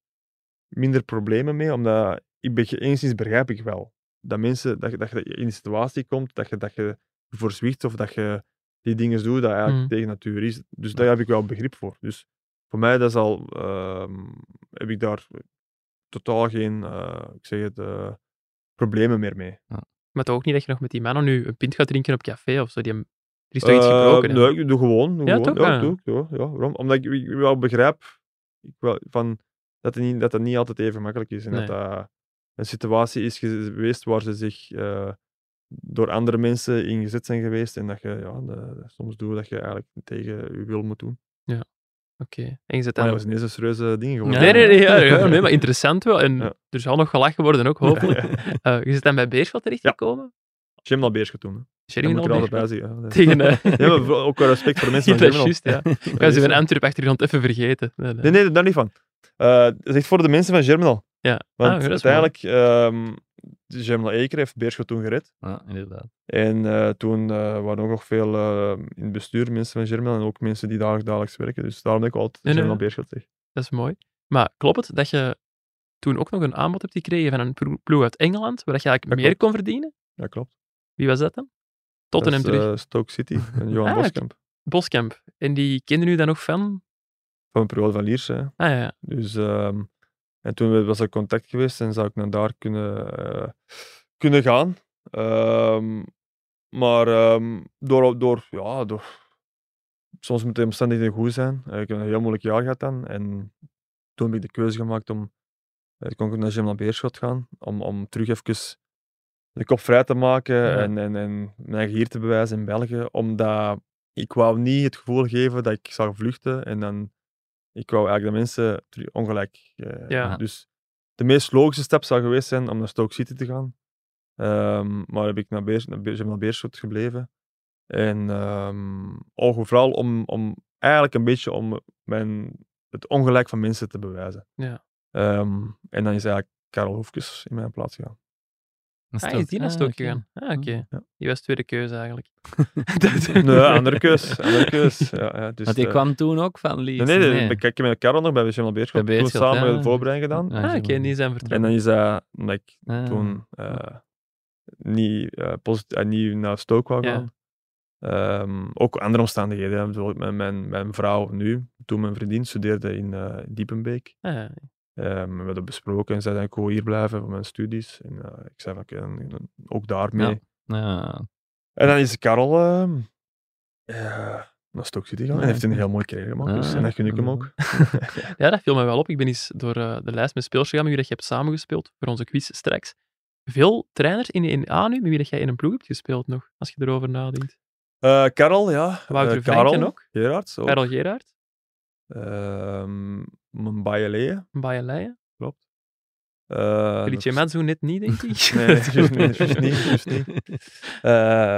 minder problemen mee, omdat ik enigszins begrijp ik wel dat mensen, dat je, dat je in een situatie komt, dat je, dat je voor zwicht of dat je die dingen doet, dat eigenlijk Mm. tegen natuur is. Dus daar heb ik wel begrip voor. Dus voor mij dat is al, ehm, heb ik daar totaal geen, eh, ik zeg het, eh, problemen meer mee. Maar toch ook niet dat je nog met die mannen nu een pint gaat drinken op café of zo. Die, hem- er is toch iets gebroken? Nee, ik doe gewoon. Doe Ja, gewoon. toch? Ja, Ah. doe ik, ja, ja. Waarom? Omdat ik, ik wel begrijp ik wel, van, dat, het niet, dat het niet altijd even makkelijk is. En Nee. dat dat een situatie is geweest waar ze zich eh, door andere mensen ingezet zijn geweest. En dat je ja, de- soms doet dat je eigenlijk tegen je wil moet doen. Oké. En je zit Maar dat was ineens een serieuze ding geworden. Nee, nee, nee, ja, ja, nee, maar interessant wel. En Ja. er zal nog gelachen worden ook, hopelijk. Eh, je zit dan bij Beerschot terechtgekomen? Jim Beerschot toen. Sherry moet ik er altijd bij Tegen... eh, Ja, maar ook wel respect voor de mensen van juist, ja. Ik was in Antwerp achtergrond even vergeten. Nee, nee. Nee, daar niet van. Eh, dat is echt voor de mensen van Germinal. Ja. Want Ah, uiteindelijk, ehm Germinal Eker heeft Beerschot toen gered. Ja, inderdaad. En eh, toen eh, waren ook nog veel eh, in het bestuur mensen van Germinal en ook mensen die dagelijks, dagelijks werken. Dus daarom dat ik altijd Nee. Beerschot zeg. Dat is mooi. Maar klopt het dat je toen ook nog een aanbod hebt gekregen van een plo- ploeg uit Engeland, waar dat je eigenlijk Dat meer klopt. kon verdienen? Ja, klopt. Wie was dat dan? Tottenham dat is, terug. Stoke City en Johan Ah, Boskamp. Boskamp. En die kende u dan nog van? Van een periode van Lierse. hè. Ah ja, ja. Dus, ehm, en toen was er contact geweest en zou ik naar daar kunnen, eh, kunnen gaan. Ehm, maar ehm, door, door, ja, door, soms moeten de omstandigheden goed zijn. Eh, ik heb een heel moeilijk jaar gehad dan. En toen heb ik de keuze gemaakt om eh, kon ik naar Gemla Beerschot gaan. Om, om terug even de kop vrij te maken Ja. en, en, en mijn hier te bewijzen in België. Omdat ik wou niet het gevoel geven dat ik zou vluchten en dan ik wou eigenlijk de mensen ongelijk. eh, Ja. Dus de meest logische stap zou geweest zijn om naar Stoke City te gaan. Ehm, maar heb ik naar, Beers, naar, Beers, naar Beerschot gebleven. En ehm, ook vooral om, om eigenlijk een beetje om mijn, het ongelijk van mensen te bewijzen. Ja. Ehm, en dan is eigenlijk Karel Hoefkes in mijn plaats gegaan. Ah, is die naar Ah, Stoke oké. gegaan? Ah, oké. Ja. Die was tweede keuze eigenlijk. Nee, andere keus. Andere keus. Ja, ja, dus, Want die kwam toen ook van Leeds. Nee, nee, nee. ik heb met Karel nog bij Gemma Beerschot. Toen samen ja. de voorbereiding gedaan. Ah, Ah, oké, die zijn En vertrokken. dan is hij, omdat ik Ah. toen eh, niet, eh, posit- eh, niet naar Stoke wou Ja. gaan. Ehm, ook andere omstandigheden. hè. Bijvoorbeeld mijn, mijn, mijn vrouw nu, toen mijn vriendin studeerde in eh, Diepenbeek. Ah, Ehm, we hadden besproken en zei dat ik wil hier blijven voor mijn studies. En ik zei van, ook daarmee. Ja. Ja. En dan is Karel ehm, eh, naar Stoke City gegaan. En heeft een heel mooi carrière gemaakt. Dus, en dat gun ik hem ook. Ja, dat viel mij wel op. Ik ben eens door eh, de lijst met speels gegaan met wie dat je hebt samengespeeld voor onze quiz straks. Veel trainers in de A nu, met wie dat jij in een ploeg hebt gespeeld nog, als je erover nadenkt. Eh, Karel, ja. Wouter Karel, ook. Gerards ook. Karel Gerard, Mbaye Bayeleien, klopt. Uh, Felice Mazzu net niet, denk ik. Nee, juist niet, juist niet, juist niet. Eh,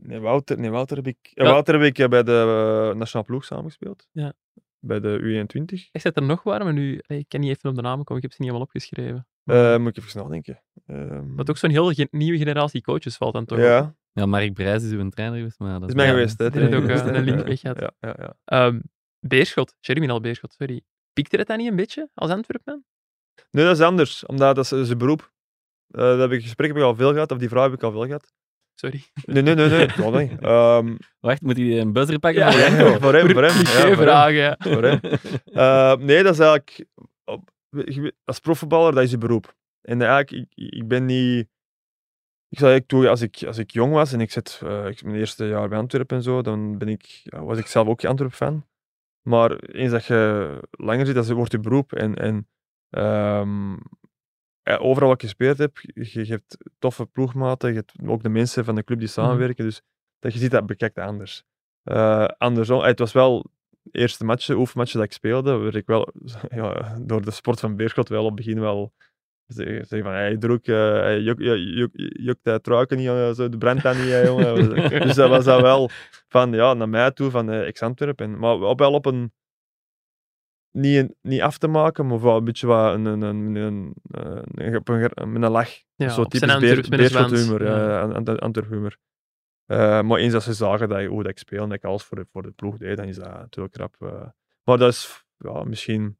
nee, Wouter, nee, Wouter heb ik, eh, Ja. Wouter heb ik bij de uh, nationale ploeg samengespeeld. Ja. Bij de U21. Ik zit er nog waar, maar nu, ik kan niet even op de namen komen, ik heb ze niet helemaal opgeschreven. Eh, moet ik even nadenken. Ehm Maar ook zo'n heel ge- nieuwe generatie coaches valt dan toch ja, ja, Mark Brijs is uw trainer geweest. Maar dat is mij geweest. Hè, die heeft ook, een link weg gehad. Ja, ja, ja. Ehm, Beerschot, Germinal Beerschot, sorry. Piekte het dan niet een beetje als Antwerpen? Nee, dat is anders, omdat dat is zijn beroep. Eh dat heb ik gesprek heb ik al veel gehad, of die vraag heb ik al veel gehad. Sorry. Nee, nee, nee, nee. dat. Ehm, Wacht, moet hij een buzzer pakken Ja. voor Janko? voor hem, voor hem. Ja, voor hem. vragen, ja. Voor hem. Eh, nee, dat is eigenlijk... Als profvoetballer, dat is je beroep. En eigenlijk, ik, ik ben niet... Ik zal eigenlijk toe, als ik, als ik jong was en ik zit eh, ik, mijn eerste jaar bij Antwerpen en zo, dan ben ik, was ik zelf ook Antwerpen-fan. Maar eens dat je langer zit, dat wordt je beroep. En, en ehm, ja, overal wat ik gespeeld heb, je, je hebt toffe ploegmaten, je hebt ook de mensen van de club die samenwerken, dus dat je ziet dat bekijkt anders. Eh, andersom, eh, het was wel de eerste matchen, oefenmatchen dat ik speelde, werd ik wel ja, door de sport van Beerschot wel op het begin wel zeggen zeggen van, hey, druk, eh hey, juk, juk, juk, dat truiken niet, eh, zo, de brandt dat niet, eh, jongen. dus dat was dat wel van, ja, naar mij toe, van eh ex-Antwerpen. Maar op- wel op een, niet, niet af te maken, maar wel een beetje wat een, een, een, een, een, een, een, een lach. Ja, zo typisch Beer, met een zwans, Beerschot humor, ja. ja. Ant- Ant- Antwerp humor. Eh, maar eens dat ze zagen dat, hoe dat ik speel en dat ik alles voor de, voor de ploeg deed, dan is dat natuurlijk krap. maar dat is ja, misschien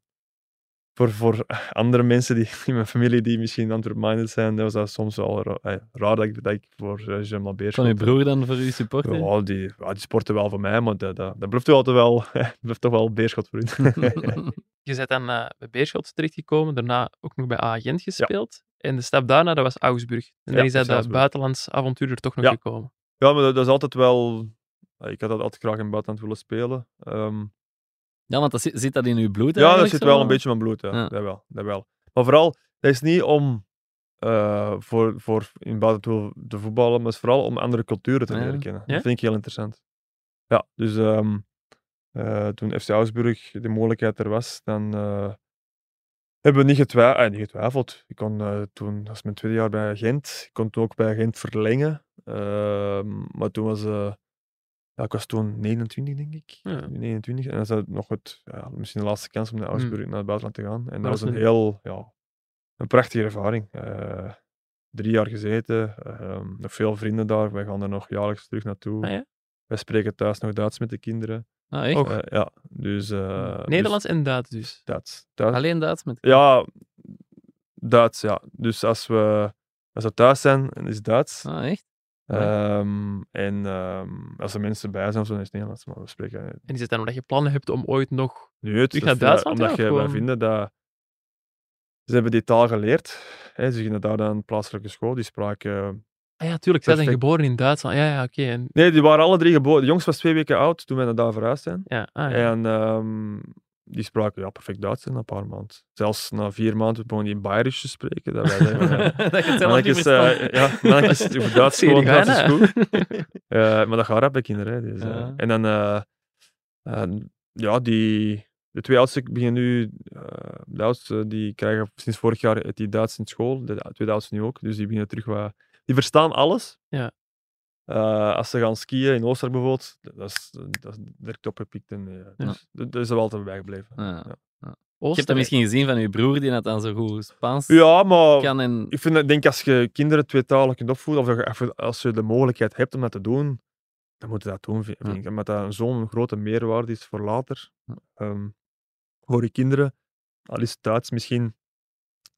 voor, voor andere mensen die, in mijn familie die misschien Antwerp-minded zijn, dat was dat soms wel eh, raar dat ik, dat ik voor uh, Jean Beerschot... Van uw broer dan voor uw supporter? Ja, die, ja, die sporten wel voor mij, maar dat, dat, dat blijft toch altijd wel, blijft toch wel Beerschot voor hun. Je bent dan eh, bij Beerschot terechtgekomen, daarna ook nog bij A-agent gespeeld. En de stap daarna, dat was Augsburg. En Ja, dan is dat dat is dat Augsburg. buitenlands avontuur er toch nog Ja. gekomen. ja, maar dat, dat is altijd wel... Ik had dat altijd graag in het buitenland willen spelen. Ehm, Ja, want dat zit, zit dat in uw bloed Ja, dat zit wel een beetje in mijn bloed, ja. Ja. Dat, wel, dat wel. Maar vooral, dat is niet om eh, voor, voor in buiten te voetballen, maar het is vooral om andere culturen te Ja. leren kennen. Dat vind ik heel interessant. Ja, dus ehm, eh, toen FC Augsburg de mogelijkheid er was, dan eh, hebben we niet, getwij eh, niet getwijfeld. Ik kon toen, dat was mijn tweede jaar bij Gent, ik kon toen ook bij Gent verlengen. Ehm, maar toen was... ja, ik was toen 29, denk ik. Ja. 29. En dan is dat nog het, ja, misschien de laatste kans om naar Augsburg naar het buitenland te gaan. En dat was een heel, ja, een prachtige ervaring. Eh, drie jaar gezeten, ehm, nog veel vrienden daar. Wij gaan er nog jaarlijks terug naartoe. Ah, ja? Wij spreken thuis nog Duits met de kinderen. Ah, echt? Eh, ja, dus... eh, Nederlands en Duits dus. Dus Duits. Duits. Alleen Duits met... Ja, Duits, ja. Dus als we, als we thuis zijn, is het Duits. Ah, echt? Ehm, en ehm, als er mensen bij zijn, of zo, dan is het Nederlands. Maar we spreken En is het dan omdat je plannen hebt om ooit nog... Nu het, Terug naar Duitsland, Omdat ja, je, wij vinden dat... Ze hebben die taal geleerd. Hè, ze gingen daar een plaatselijke school. Die spraken... Ah ja, tuurlijk. Zij zijn geboren in Duitsland. Ja, ja, oké. En... Nee, die waren alle drie geboren. De jongste was twee weken oud toen wij naar daar verhuisd zijn. Ja, ah, ja. En ehm, die spraken ja, perfect Duits in een paar maanden. Zelfs na vier maanden begonnen die Bayerisch te spreken. Dat wij ja, dat je het zelf eh, ja, Duits gewoon, Duits is goed. Eh, maar dat gaat rap bij kinderen. Dus. Ja. En dan, ja, die, de twee oudste beginnen nu, de oudste, die krijgen sinds vorig jaar het die Duits in school, de twee oudste nu ook, dus die beginnen terug wat, die verstaan alles. Ja. Eh, als ze gaan skiën in Oostenrijk bijvoorbeeld, dat is, dat is direct opgepikt en eh, Ja. dus, dat is er wel altijd bijgebleven. Ja. Ja. Je hebt Oostenrijk. dat misschien gezien van uw broer, die dat dan zo goed Spaans Ja, maar kan. En... ik vind, dat- denk als je kinderen tweetalig kunt opvoeden, of je- als je de mogelijkheid hebt om dat te doen, dan moet je dat doen, vind, ik. Omdat dat zo'n grote meerwaarde is voor later. Ja. Ehm, voor je kinderen. Al is het Duits misschien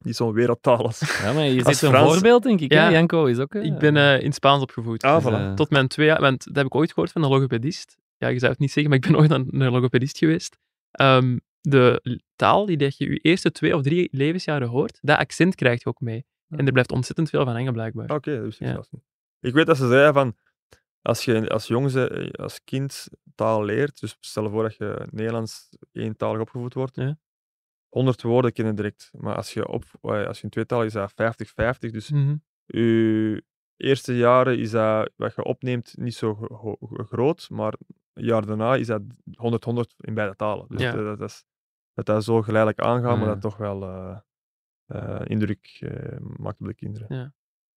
niet zo'n wereldtaal als... Ja, maar je Als zit een Frans- voorbeeld, denk ik. Ja. hè? Janko is ook... eh, Ik ben eh, in Spaans opgevoed. Ah, dus, voilà. eh, Tot mijn twee jaar, want dat heb ik ooit gehoord van een logopedist. Ja, je zou het niet zeggen, maar ik ben ooit een logopedist geweest. Ehm, de taal die dat je je eerste twee of drie levensjaren hoort, dat accent krijg je ook mee. En er blijft ontzettend veel van hangen, blijkbaar. Oké, dat wist ik Ja. zelfs niet. Ik weet dat ze zeiden van, als je als jong, ze- als kind taal leert, dus stel je voor dat je Nederlands eentalig opgevoed wordt, Ja. 100 woorden kennen direct. Maar als je, op, als je in tweetalig is dat 50-50, dus Mhm. je eerste jaren is dat wat je opneemt niet zo gro- gro- groot, maar een jaar daarna is dat 100-100 in beide talen. Dus Ja. dat, dat, is- dat dat zo geleidelijk aangaat, maar Ja. dat toch wel eh, eh, indruk eh, maakt op de kinderen.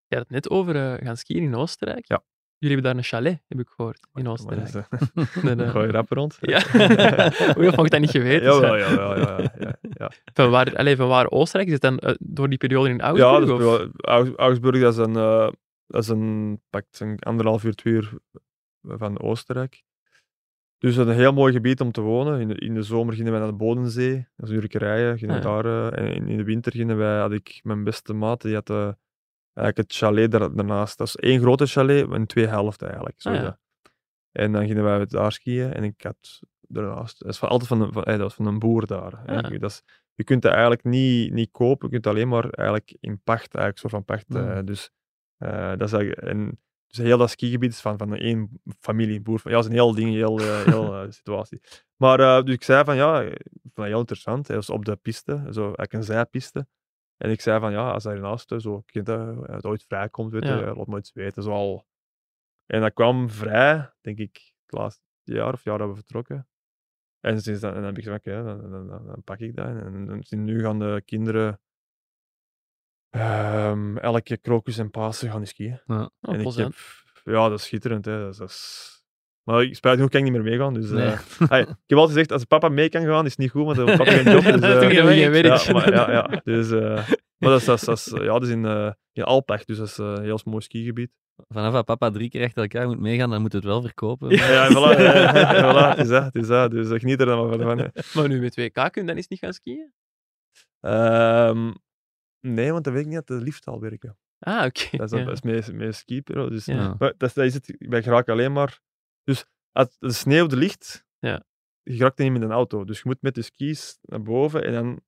Je had het net over gaan skiën in Oostenrijk. Ja. Jullie hebben daar een chalet, heb ik gehoord, in Oostenrijk. nee. Gooi je rap rond. Ja. Oei, of mocht dat niet geweten Jawel, ja, ja, ja, ja. Van waar, allez, van waar Oostenrijk? Is het dan eh, door die periode in Augsburg? Ja, dat is of? wel- Augs- Augsburg dat is een, eh, dat is een, pakt een anderhalf uur, twee uur van Oostenrijk. Dus een heel mooi gebied om te wonen. In de, in de zomer gingen wij naar de Bodensee, dat is. Gingen we Ah, daar, eh, en in, de winter gingen wij, had ik mijn beste maat, die had, eigenlijk het chalet daar, daarnaast. Dat is één grote chalet en twee helften eigenlijk. Zo Ah, ja. En dan gingen wij daar skiën en ik had daarnaast, dat is van, altijd van een, van, eh, dat van een boer daar. Ah. Dat is, je kunt het eigenlijk niet, niet kopen, je kunt het alleen maar eigenlijk in pacht, eigenlijk soort van pacht. Hmm. eh, dus eh, dat is eigenlijk, en, dus heel dat skigebied is van, van één familie, boer. Ja, dat is een heel ding, heel, eh, heel situatie. Maar dus ik zei van ja, ik vond dat heel interessant. Hij was op de piste, zo eigenlijk een zijpiste. En ik zei van ja, als hij ernaast zo kind, ooit vrijkomt, weet je, Ja. laat me iets weten. Zo al. En dat kwam vrij, denk ik, het laatste jaar of jaar dat we vertrokken. En sinds dan, en dan heb ik gezegd, oké, dan, dan, dan, dan pak ik dat. En, nu gaan de kinderen ehm, elke krokus en Pasen gaan skiën. Oh, en ik heb, ja, dat is schitterend. Hè. Dat is, dat is- Maar ik spijt genoeg kan ik niet meer meegaan. Dus, Nee. eh, hey, ik heb altijd gezegd, als papa mee kan gaan, is het niet goed, want dan heeft papa geen job. Dus, Dat doe je geen werk. ja, maar, ja, ja, dus, eh, maar dat is, dat is, dat is, ja, dat is in, in Alpech, dus dat is eh, een heel mooi skigebied. Vanaf dat papa drie keer achter elkaar moet meegaan, dan moet het wel verkopen. Ja, ja, voilà, ja, ja, voilà, het is dat, het is dat. Dus ik geniet er dan maar van. hè. Maar nu met 2K kun je dan eens niet gaan skiën? Ehm, nee, want dan weet ik niet dat de lift al werken. Ah, oké. Dat is, ja. dat is met, met skibureau. Dus, Ja. Ja. maar dat, is- dat is het, wij geraken alleen maar... Dus als de sneeuw er ligt, Ja. je geraakt er niet met een auto. Dus je moet met de skis naar boven en dan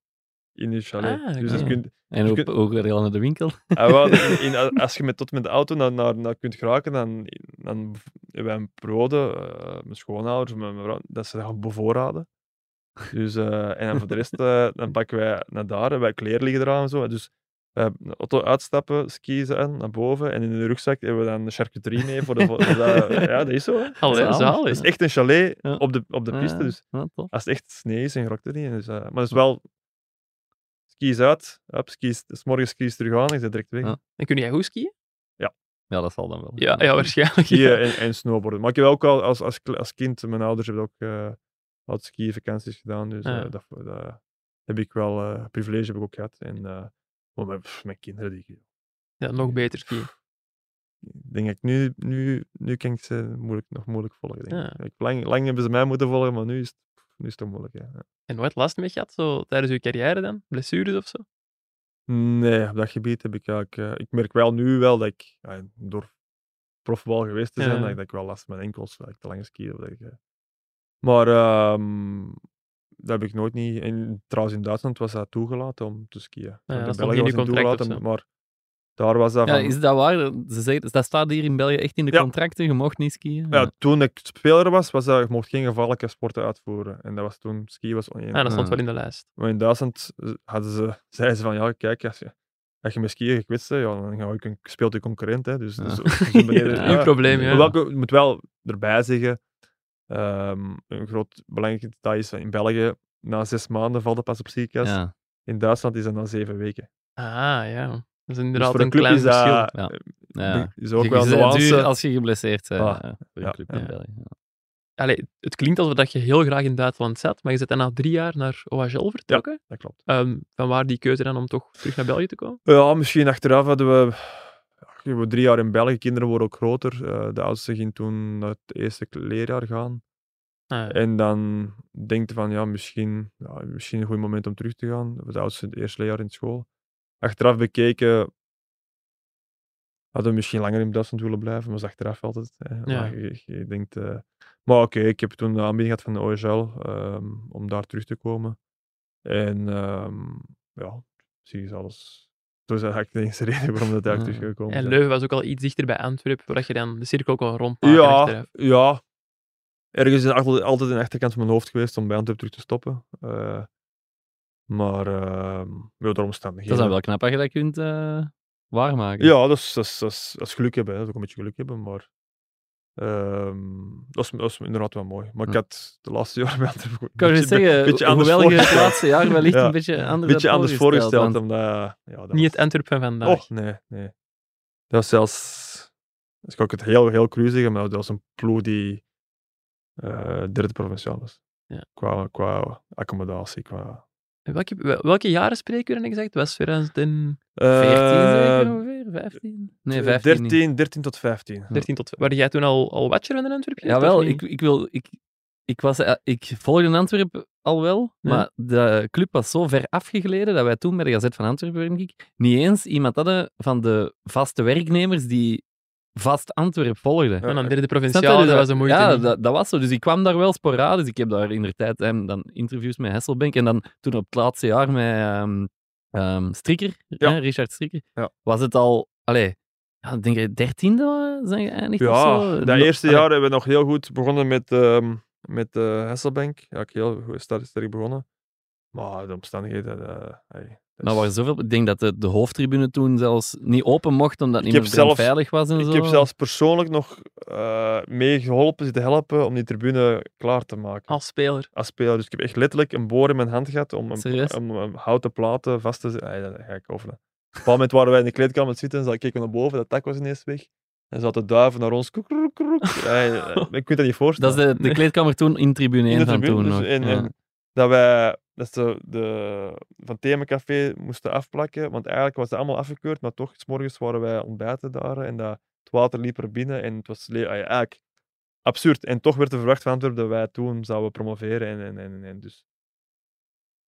in je chalet. Ah, dus dat kunt, En kunt- ga je al naar de winkel? Ah, wel, in, in- als je met, tot met de auto naar, naar, naar kunt geraken, dan, dan hebben wij een periode, eh, mijn schoonouders, mijn, mijn vrouw, dat ze dat gaan bevoorraden. Dus, eh, en dan voor de rest, eh, dan pakken wij naar daar, wij kleren liggen eraan en zo. Dus wij de auto uitstappen, skis aan, naar boven, en in de rugzak hebben we dan de charcuterie mee. Voor de, dat, ja, dat is zo. Hè. Allee, zalig. Het is echt een chalet Ja. op de, op de piste, Ja, dus ja, als het echt sneeuw is, dan geraakt er niet. Dus, eh, maar het is wel... Skis uit, up, skis, s morgens skis terug aan, en je bent direct weg. Ja. En kun jij goed skiën? Ja, dat zal dan wel. Ja, ja waarschijnlijk. skiën en, en snowboarden. Maar ik heb ook al als, als, als kind, mijn ouders hebben ook eh wat skivakanties gedaan, dus ja. eh, dat, dat heb ik wel, eh privilege heb ik ook gehad. En eh, maar mijn, pff, mijn kinderen, die, Ja, nog beter skiën. ik denk ik nu, nu, nu kan ik ze moeilijk, nog moeilijk volgen. Denk ik. Ja. Lang, lang hebben ze mij moeten volgen, maar nu is het, nu is het toch moeilijk. Ja. En nooit last mee gehad, zo tijdens je carrière dan? Blessures of zo? Nee, op dat gebied heb ik eigenlijk... eh, ik merk wel nu wel dat ik, ja, door profbal geweest te zijn, Ja. dat, ik, dat ik wel last van mijn enkels, dat ik te lang ski. Of dat ik, eh, maar ehm, dat heb ik nooit niet... En trouwens, in Duitsland was dat toegelaten om te skiën. ja, in dat stond België niet in was je toegelaten, maar daar was dat Ja, van... is dat waar? Ze zeggen, dat staat hier in België echt in de Ja. contracten. Je mocht niet skiën. ja, toen ik speler was, was dat, je mocht geen gevaarlijke sporten uitvoeren. En dat was toen, ski was. Ja, dat stond Ja. wel in de lijst. Maar in Duitsland eh, hadden ze, zeiden ze van, ja, kijk, als je, als je met skiën gekwetst bent, ja, dan ga je, speelt je concurrent. Hè, dus, Ja. dus, dus beneden- Ja, probleem, ja. Welke- ik moet wel erbij zeggen, ehm, een groot belangrijk detail is, in België, na zes maanden valt het pas op ziekenhuis. Ja. In Duitsland is dat na zeven weken. Ah, ja. Dat is Dus inderdaad voor een klein is verschil. dat, Ja. eh, Ja. is ook Je- wel nuance. duur als je geblesseerd bent. Ah, ja, voor ja, een club ja. in België. Ja. Allee, het klinkt alsof dat je heel graag in Duitsland zat, maar je zit dan na drie jaar naar OHL vertrokken. Dat klopt. Ehm, van waar die keuze dan om toch terug naar België te komen? Ja, misschien achteraf hadden we, we drie jaar in België. Kinderen worden ook groter. Eh, de oudste ging toen naar het eerste leerjaar gaan. Ah, En dan denk je van, ja, misschien, ja, misschien een goed moment om terug te gaan. De oudste het eerste leerjaar in school. Achteraf bekeken hadden we misschien langer in Duitsland willen blijven, maar dat is achteraf altijd. Hè. Ja. Maar je, je denkt, eh, maar oké, ik heb toen de aanbieding gehad van de OHL ehm, om daar terug te komen. En ehm, ja, zie je alles. Dat is eigenlijk de enige reden waarom dat eigenlijk Ja. teruggekomen En is. Leuven was ook al iets dichter bij Antwerpen, waar je dan de cirkel kon rondmaken Ja, achteraf. ja. Ergens is het altijd, een achterkant van mijn hoofd geweest om bij Antwerpen terug te stoppen. Eh, maar ehm ja, door omstandigheden. Dat is dan wel knap dat je dat kunt eh, waarmaken. Ja, dat is, dat, is, dat, is, dat is geluk hebben. hè. Dat is ook een beetje geluk hebben, maar ehm, dat, is, dat is inderdaad wel mooi. Maar ik had de laatste jaren Antwerpen Ik kan je een beetje- zeggen, beetje anders hoewel je het voorgesteld. laatste jaar wellicht Ja. een beetje anders beetje anders voorgesteld. want- omdat, ja, dat Niet was- het Antwerpen van vandaag. Oh, nee, nee. Dat was zelfs, dus kan ik het heel, heel cru zeggen, maar dat was een ploeg die eh, derde provinciaal was. Ja. Qua, qua accommodatie, qua... Welke, wel- welke jaren spreken we dan exact? Was 2013 14 Eh, zeker ongeveer? 15? Nee, 15 niet. 13, 13 tot 15. tot... Waar jij toen al, al watcher van de Antwerpen? Jawel, ik, ik wil... Ik, ik, was, eh, ik volgde Antwerpen al wel, Ja. maar de club was zo ver afgegleden dat wij toen bij de Gazet van Antwerpen, denk ik, niet eens iemand hadden van de vaste werknemers die vast Antwerpen volgden. En dan derde Snap je? provinciaal, Dus dat was een moeite Ja, dat, dat was zo. Dus ik kwam daar wel sporadisch. Ik heb daar in de tijd hè, dan interviews met Hesselbank en dan toen op het laatste jaar met ehm, ehm, Strikker, Ja. hè, Richard Strikker, Ja. was het al, allee, ja, denk je dertiende zijn geëindigd of Ja, zo? dat No- eerste allee, jaar hebben we nog heel goed begonnen met, ehm met eh Hasselbank. Ja, ik heel goed sterk, begonnen. Maar de omstandigheden... eh, hey, Maar is- waar zoveel, ik denk dat de, de hoofdtribune toen zelfs niet open mocht, omdat het Ik niet meer veilig was en ik zo. heb zelfs persoonlijk nog eh meegeholpen, zitten helpen om die tribune klaar te maken. Als speler. Als speler. Dus ik heb echt letterlijk een boor in mijn hand gehad om, Serieus? om, om houten platen vast te zetten. Ay, dat ga ik over. Op een bepaald moment waren wij in de kleedkamer zitten en ze keken naar boven, dat tak was ineens weg. En ze hadden duiven naar ons. Kroek, kroek, kroek. Eh, ik kunt dat niet voorstellen. Dat is de, de kleedkamer toen in tribune 1 in de van tribune. toen dus ja. en dat wij dat ze de, van Themencafé moesten afplakken, want eigenlijk was het allemaal afgekeurd, maar toch, s morgens waren wij ontbijten daar en dat, het water liep er binnen en het was ah eigenlijk absurd. En toch werd er verwacht van Antwerpen dat wij toen zouden promoveren en, en, en, en dus...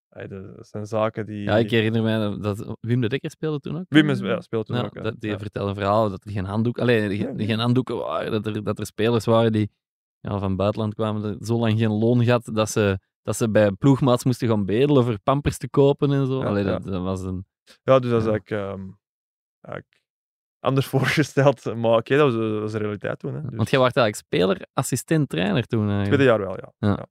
ah, dat zijn zaken die... Ja, ik herinner mij dat Wim de Dekker speelde toen ook. Wim is, ja, speelt toen ook. dat, die Ja. vertelde een verhaal dat er geen handdoek, alleen Ja, geen, handdoeken waren, dat er, dat er spelers waren die ja, van buitenland kwamen, dat zo lang geen loon gehad, dat ze, dat ze bij ploegmaats moesten gaan bedelen voor pampers te kopen en zo. Ja, Allee, ja. dat, was een... Ja, dus dat is Ja. eigenlijk, ehm, eigenlijk anders voorgesteld, maar oké, dat, was, dat was de realiteit toen. Hè. Dus, Want jij was eigenlijk speler, assistent, trainer toen eigenlijk. tweede jaar wel, ja. Ja.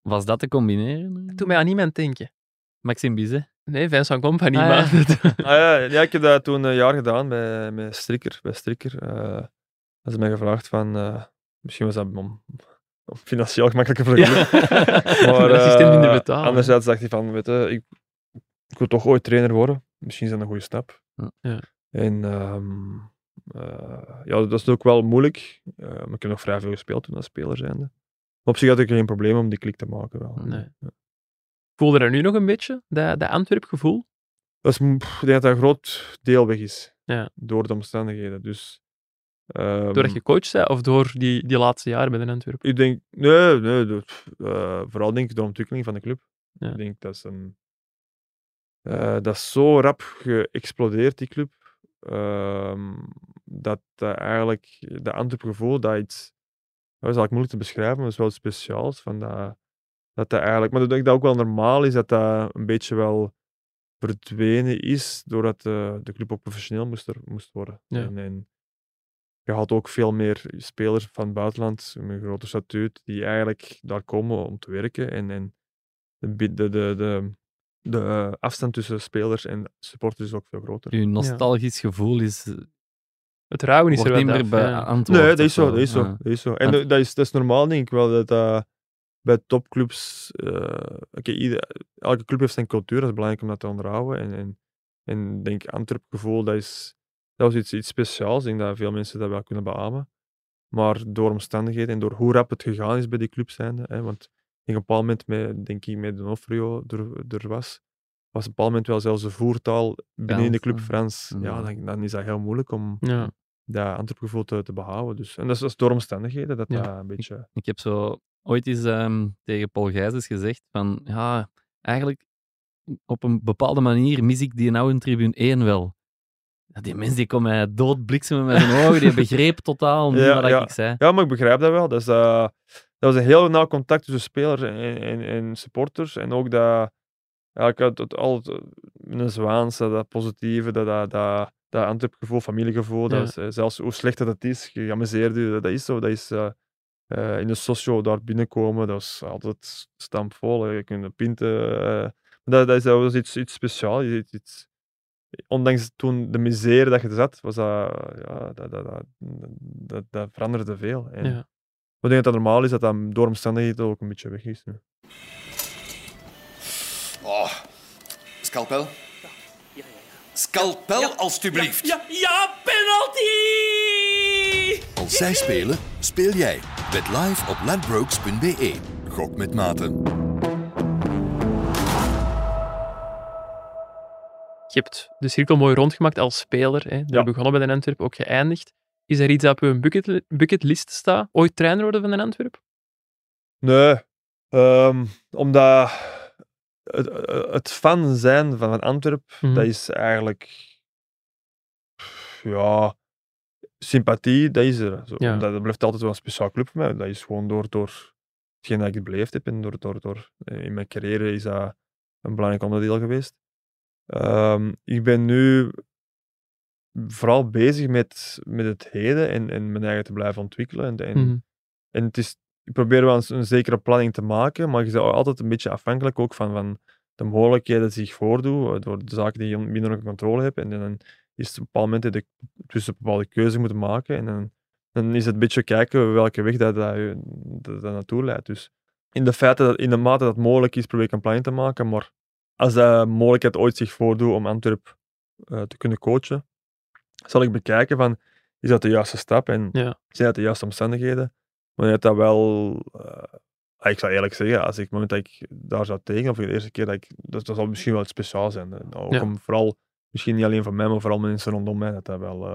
Was dat te combineren? Doe mij aan niemand denken. Maxime Bizet. Nee, Vincent Company, Ah, maar... Ah, ja, ja, ik heb dat toen een jaar gedaan bij, bij Strikker. Bij Strikker. eh dat ze mij gevraagd van, eh, misschien was dat om financieel gemakkelijker voor de club. Maar, assistent minder betalen. Anderzijds dacht hij van, weet je, ik, ik wil toch ooit trainer worden. Misschien is dat een goede stap. Ja. Ja. En ehm, eh, ja, dat is ook wel moeilijk. eh, maar ik heb nog vrij veel gespeeld toen als speler zijnde. Maar op zich had ik geen probleem om die klik te maken. Wel. Nee. Ja. Voelde er nu nog een beetje, dat, dat Antwerp-gevoel? Dat is, pff, ik denk dat dat een groot deel weg is. Ja. Door de omstandigheden. Dus, ehm, Doordat je coach bent, of door die, die laatste jaren bij de Antwerp? Ik denk, nee, nee eh, vooral denk ik de ontwikkeling van de club. Ja. Ik denk dat is een. eh, dat is zo rap geëxplodeerd, die club. ehm, dat eh, eigenlijk de Antwerp gevoel dat iets. Dat is eigenlijk moeilijk te beschrijven, maar dat is wel iets speciaals. Van dat, dat dat eigenlijk, maar dat ik dat ook wel normaal is dat dat een beetje wel verdwenen is, doordat de, de club ook professioneel moest, er, moest worden. Ja. En, en je had ook veel meer spelers van het buitenland met een grote statuut die eigenlijk daar komen om te werken. En, en de, de, de, de, de eh, afstand tussen spelers en supporters is ook veel groter. Uw nostalgisch gevoel is, Het rouwen is er niet meer bij ja. Antwerpen. Nee, dat is zo. Dat is zo, Ja. dat is zo. En eh, dat is, dat is normaal, denk ik wel, dat dat bij topclubs... eh, oké, ieder- elke club heeft zijn cultuur, dat is belangrijk om dat te onderhouden. En, en, en ik denk, Antwerp gevoel, dat, is, dat was iets, iets speciaals. Ik denk dat veel mensen dat wel kunnen beamen. Maar door omstandigheden en door hoe rap het gegaan is bij die club zijnde, hè, want in een bepaald moment, met, denk ik, met Donofrio er, er was, was op een bepaald moment wel zelfs de voertaal binnen in de club. Frans. Ja, Ja. dan, dan is dat heel moeilijk om Ja. dat Antwerpgevoel te, te behouden. Dus, en dat is, dat is door omstandigheden dat dat een beetje... Ik heb zo ooit eens ehm, tegen Paul Gijsens gezegd van, ja, eigenlijk op een bepaalde manier mis ik die nou in tribune 1 wel. Die mens die mij doodbliksemen met zijn ogen, die begreep totaal niet Ja, wat ja. ik zei. Ja, maar ik begrijp dat wel. Dat, is, eh, dat was een heel nauw contact tussen spelers en, en, en supporters. En ook dat... Ja, ik had het altijd met een Zwaanse, dat positieve, dat, dat, dat, dat Antwerpgevoel, familiegevoel. Dat is, eh, zelfs hoe slecht dat het is, je amuseert je, dat, dat is zo. Dat is... eh, eh, in de socio daar binnenkomen, dat is altijd stampvol. hè. Je kunt pinten. eh, dat, dat is dat was iets, iets speciaals. Iets, iets, ondanks toen de misère dat je zat, was dat, ja, dat, dat, dat, dat, dat veranderde veel. En Ja. Ik denk dat dat normaal is, dat dat door omstandigheden ook een beetje weg is. nu. Oh, scalpel? Scalpel, alstublieft. Ja, ja, penalty! Als zij spelen, speel jij. Bet live op ladbrokes.be. Gok met maten. Je hebt de cirkel mooi rondgemaakt als speler. Hè. Daar Ja. begonnen bij de Antwerp, ook geëindigd. Is er iets dat op uw bucket, bucketlist staat? Ooit trainer worden van de Antwerp? Nee, ehm, omdat het, het fan zijn van, van Antwerpen, Mhm. dat is eigenlijk ja, sympathie, dat is er. Zo. Ja. Dat, dat blijft altijd wel een speciaal club voor mij. Dat is gewoon door, door hetgeen dat ik beleefd heb en door, door, door eh, in mijn carrière is dat een belangrijk onderdeel geweest. Ehm, ik ben nu vooral bezig met, met het heden en, en mijn eigen te blijven ontwikkelen. En, en, Mhm. en het is, ik probeer wel een, een zekere planning te maken, maar je bent altijd een beetje afhankelijk ook van, van de mogelijkheden die zich voordoen, eh, door de zaken die je minder onder controle hebt. En dan is het op een bepaald moment dat je tussen bepaalde keuzes moeten maken. En dan, dan is het een beetje kijken welke weg dat, dat, dat naartoe leidt. Dus in de, feite dat, in de mate dat het mogelijk is, probeer ik een planning te maken. Maar als de mogelijkheid ooit zich voordoet om Antwerp eh, te kunnen coachen, zal ik bekijken van, is dat de juiste stap en Ja. zijn dat de juiste omstandigheden? Maar je hebt dat wel, eh, ah, ik zou eerlijk zeggen, als ik het moment dat ik daar zou tegen, of de eerste keer dat ik, dat, dat zal misschien wel iets speciaals zijn. En Ook Ja. om vooral, misschien niet alleen voor mij, maar vooral mensen rondom mij, dat dat wel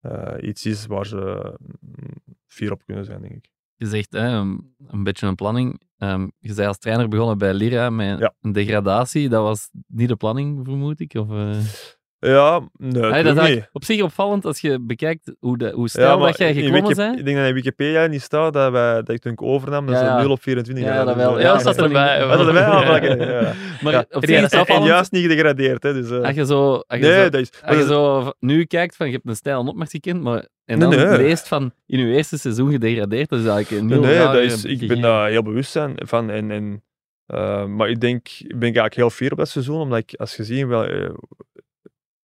eh, iets is waar ze mm, fier op kunnen zijn, denk ik. Je zegt hè, een, een beetje een planning. Ehm, je zei als trainer begonnen bij Lira met Ja. een degradatie. Dat was niet de planning, vermoed ik? Of, eh? Ja, nee, Allee, dat is niet. op zich opvallend als je bekijkt hoe, de, hoe maar dat jij Wiki- bent. Ik denk dat in Wikipedia niet staat dat, wij, dat ik toen ik overnam, dat ja. 0 op 24 Ja, dat wel. eh, Ja, dat staat is erbij. Dat is erbij. Maar op zich is is En, en juist niet gedegradeerd, hè, dus... eh, als je zo, als je nee, zo, dat is... als je is- zo nu kijkt van je hebt een stijl en gekend, maar en Nee, dan nee. leest van in je eerste seizoen gedegradeerd, dat is eigenlijk een Nee, nee, dat is, ik ben daar heel bewust van. En, en, eh, maar ik denk, ik ben eigenlijk heel fier op dat seizoen, omdat ik, als je ziet, wel, eh,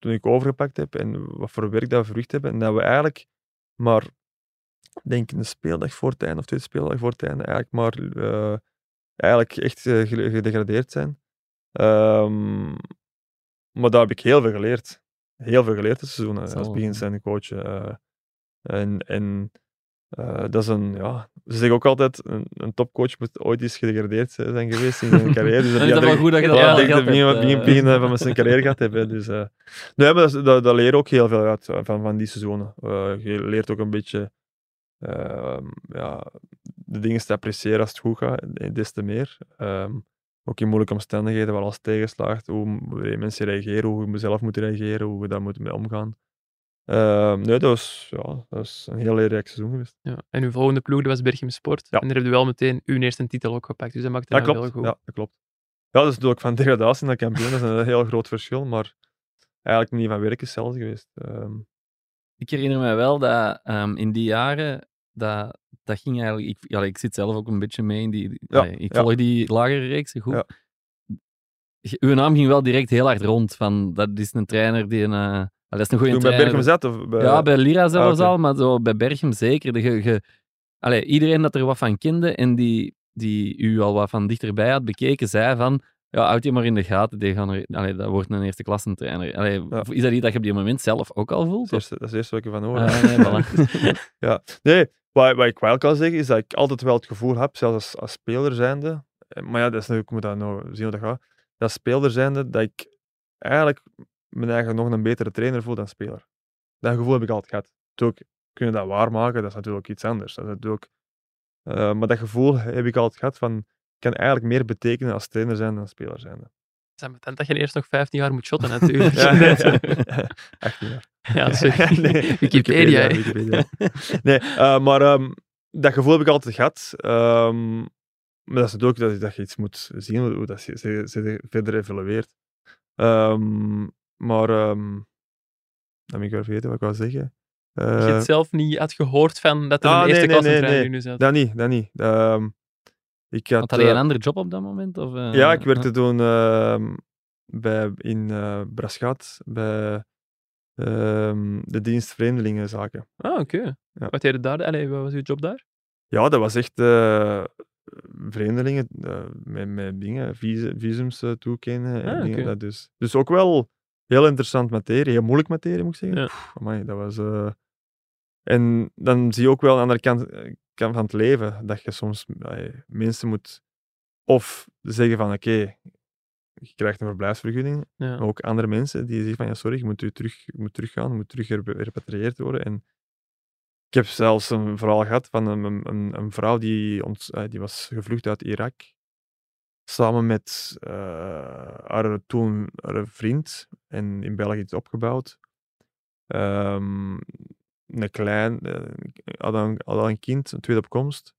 toen ik overgepakt heb en wat voor werk dat we verricht hebben, en dat we eigenlijk maar, denk ik, een speeldag voor het einde, of twee speeldag voor het einde, eigenlijk maar eh, eigenlijk echt eh, ge- gedegradeerd zijn. Ehm, maar daar heb ik heel veel geleerd. Heel veel geleerd dit seizoen, eh, als begin zijn coach. en en eh, dat is een, ja, ze zeggen ook altijd, een, een topcoach moet ooit eens gedegradeerd zijn geweest in zijn carrière. Dus Dan is dat wel goed dat je dat ja, ik dat begin, begin, eh. begin eh, van zijn carrière gehad hebben. Dus, eh, nee, maar dat, dat, dat leer je ook heel veel uit van, van die seizoenen. Je leert ook een beetje ehm, ja, de dingen te appreciëren als het goed gaat, des te meer. Ehm, ook in moeilijke omstandigheden, waar alles tegenslaagt, hoe mensen reageren, hoe je zelf moet reageren, hoe we daar moeten mee omgaan. Ehm, nee, dat was, ja, dat was een heel leerrijk seizoen geweest. Ja. En uw volgende ploeg dat was Berchem Sport. Ja. En daar heb je wel meteen uw eerste titel ook gepakt. Dus dat maakt het wel goed. Ja, dat klopt. Ja, dat is natuurlijk van degradatie naar kampioen, dat is een heel groot verschil, maar eigenlijk niet van werken zelfs geweest. Ehm, Ik herinner me wel dat ehm, in die jaren, dat, dat ging eigenlijk... Ik, ja, ik zit zelf ook een beetje mee in die... Ja, ik ja. volg die lagere reeksen goed. Ja. Uw naam ging wel direct heel hard rond, van dat is een trainer die een... dat is een goede bij. Berchem zat? Of bij, Ja, bij Lira zelfs oké. al, maar zo bij Berchem zeker. De, ge, ge- allee, iedereen dat er wat van kende en die, die u al wat van dichterbij had bekeken, zei van, ja, houd je maar in de gaten, die gaan er, allee, dat wordt een eerste klasse trainer. Allee, Ja. Is dat iets dat je op die moment zelf ook al dat, voelt? is dat is het eerste wat ik ervan hoor. Ah, nee, voilà. Ja, nee, wat, wat ik wel kan zeggen is dat ik altijd wel het gevoel heb, zelfs als, als speler zijnde, eh, maar ja, dat is ik moet dat nou zien hoe dat gaat, dat speler zijnde, dat ik eigenlijk mijn eigen nog een betere trainer voel dan speler. Dat gevoel heb ik altijd gehad. Natuurlijk, kunnen dat waarmaken, dat is natuurlijk iets anders. Dat is natuurlijk, eh, maar dat gevoel heb ik altijd gehad van, ik kan eigenlijk meer betekenen als trainer zijn dan speler zijnde. Het is dat je eerst nog 15 jaar moet shotten natuurlijk. Ja, ja, ja. 18 jaar. Ja, zeg. Nee, Wikipedia. Nee, eh, maar ehm, dat gevoel heb ik altijd gehad. Ehm, maar dat is natuurlijk dat, dat je iets moet zien, hoe, dat ze verder evolueert. Ehm, maar, ehm dan ben ik weer vergeten wat ik wou zeggen. Dat je Eh, het zelf niet had gehoord van dat er ah, een eerste nee, klasse nee, nu zat. dat niet, dat niet. Ehm, ik had, Had hij een eh, andere job op dat moment? Of, eh, ja, ik werkte toen ehm, bij, in eh Braschaat bij ehm, de dienst Vreemdelingenzaken. Ah, oké. Ja. Wat deed je daar? Allee, wat was uw job daar? Ja, dat was echt eh, vreemdelingen eh, met, met dingen, vis- visums toekennen. En Ah, dingen, dat dus. dus ook wel heel interessant materie, heel moeilijk materie moet ik zeggen. Ja. Pff, amai, dat was, eh, En dan zie je ook wel een andere kant, eh, kant van het leven, dat je soms mensen moet of zeggen van oké, je krijgt een verblijfsvergunning, Ja. maar ook andere mensen die zeggen van ja sorry, je moet, u terug, je moet teruggaan, je moet terug herbe- repatrieerd worden. En Ik heb zelfs een verhaal gehad van een, een, een- een vrouw die, ont, eh, die was gevlucht uit Irak. Samen met eh, haar toen haar vriend en in België iets opgebouwd. Ehm, een klein, eh, had, een, had al een kind, een tweede opkomst.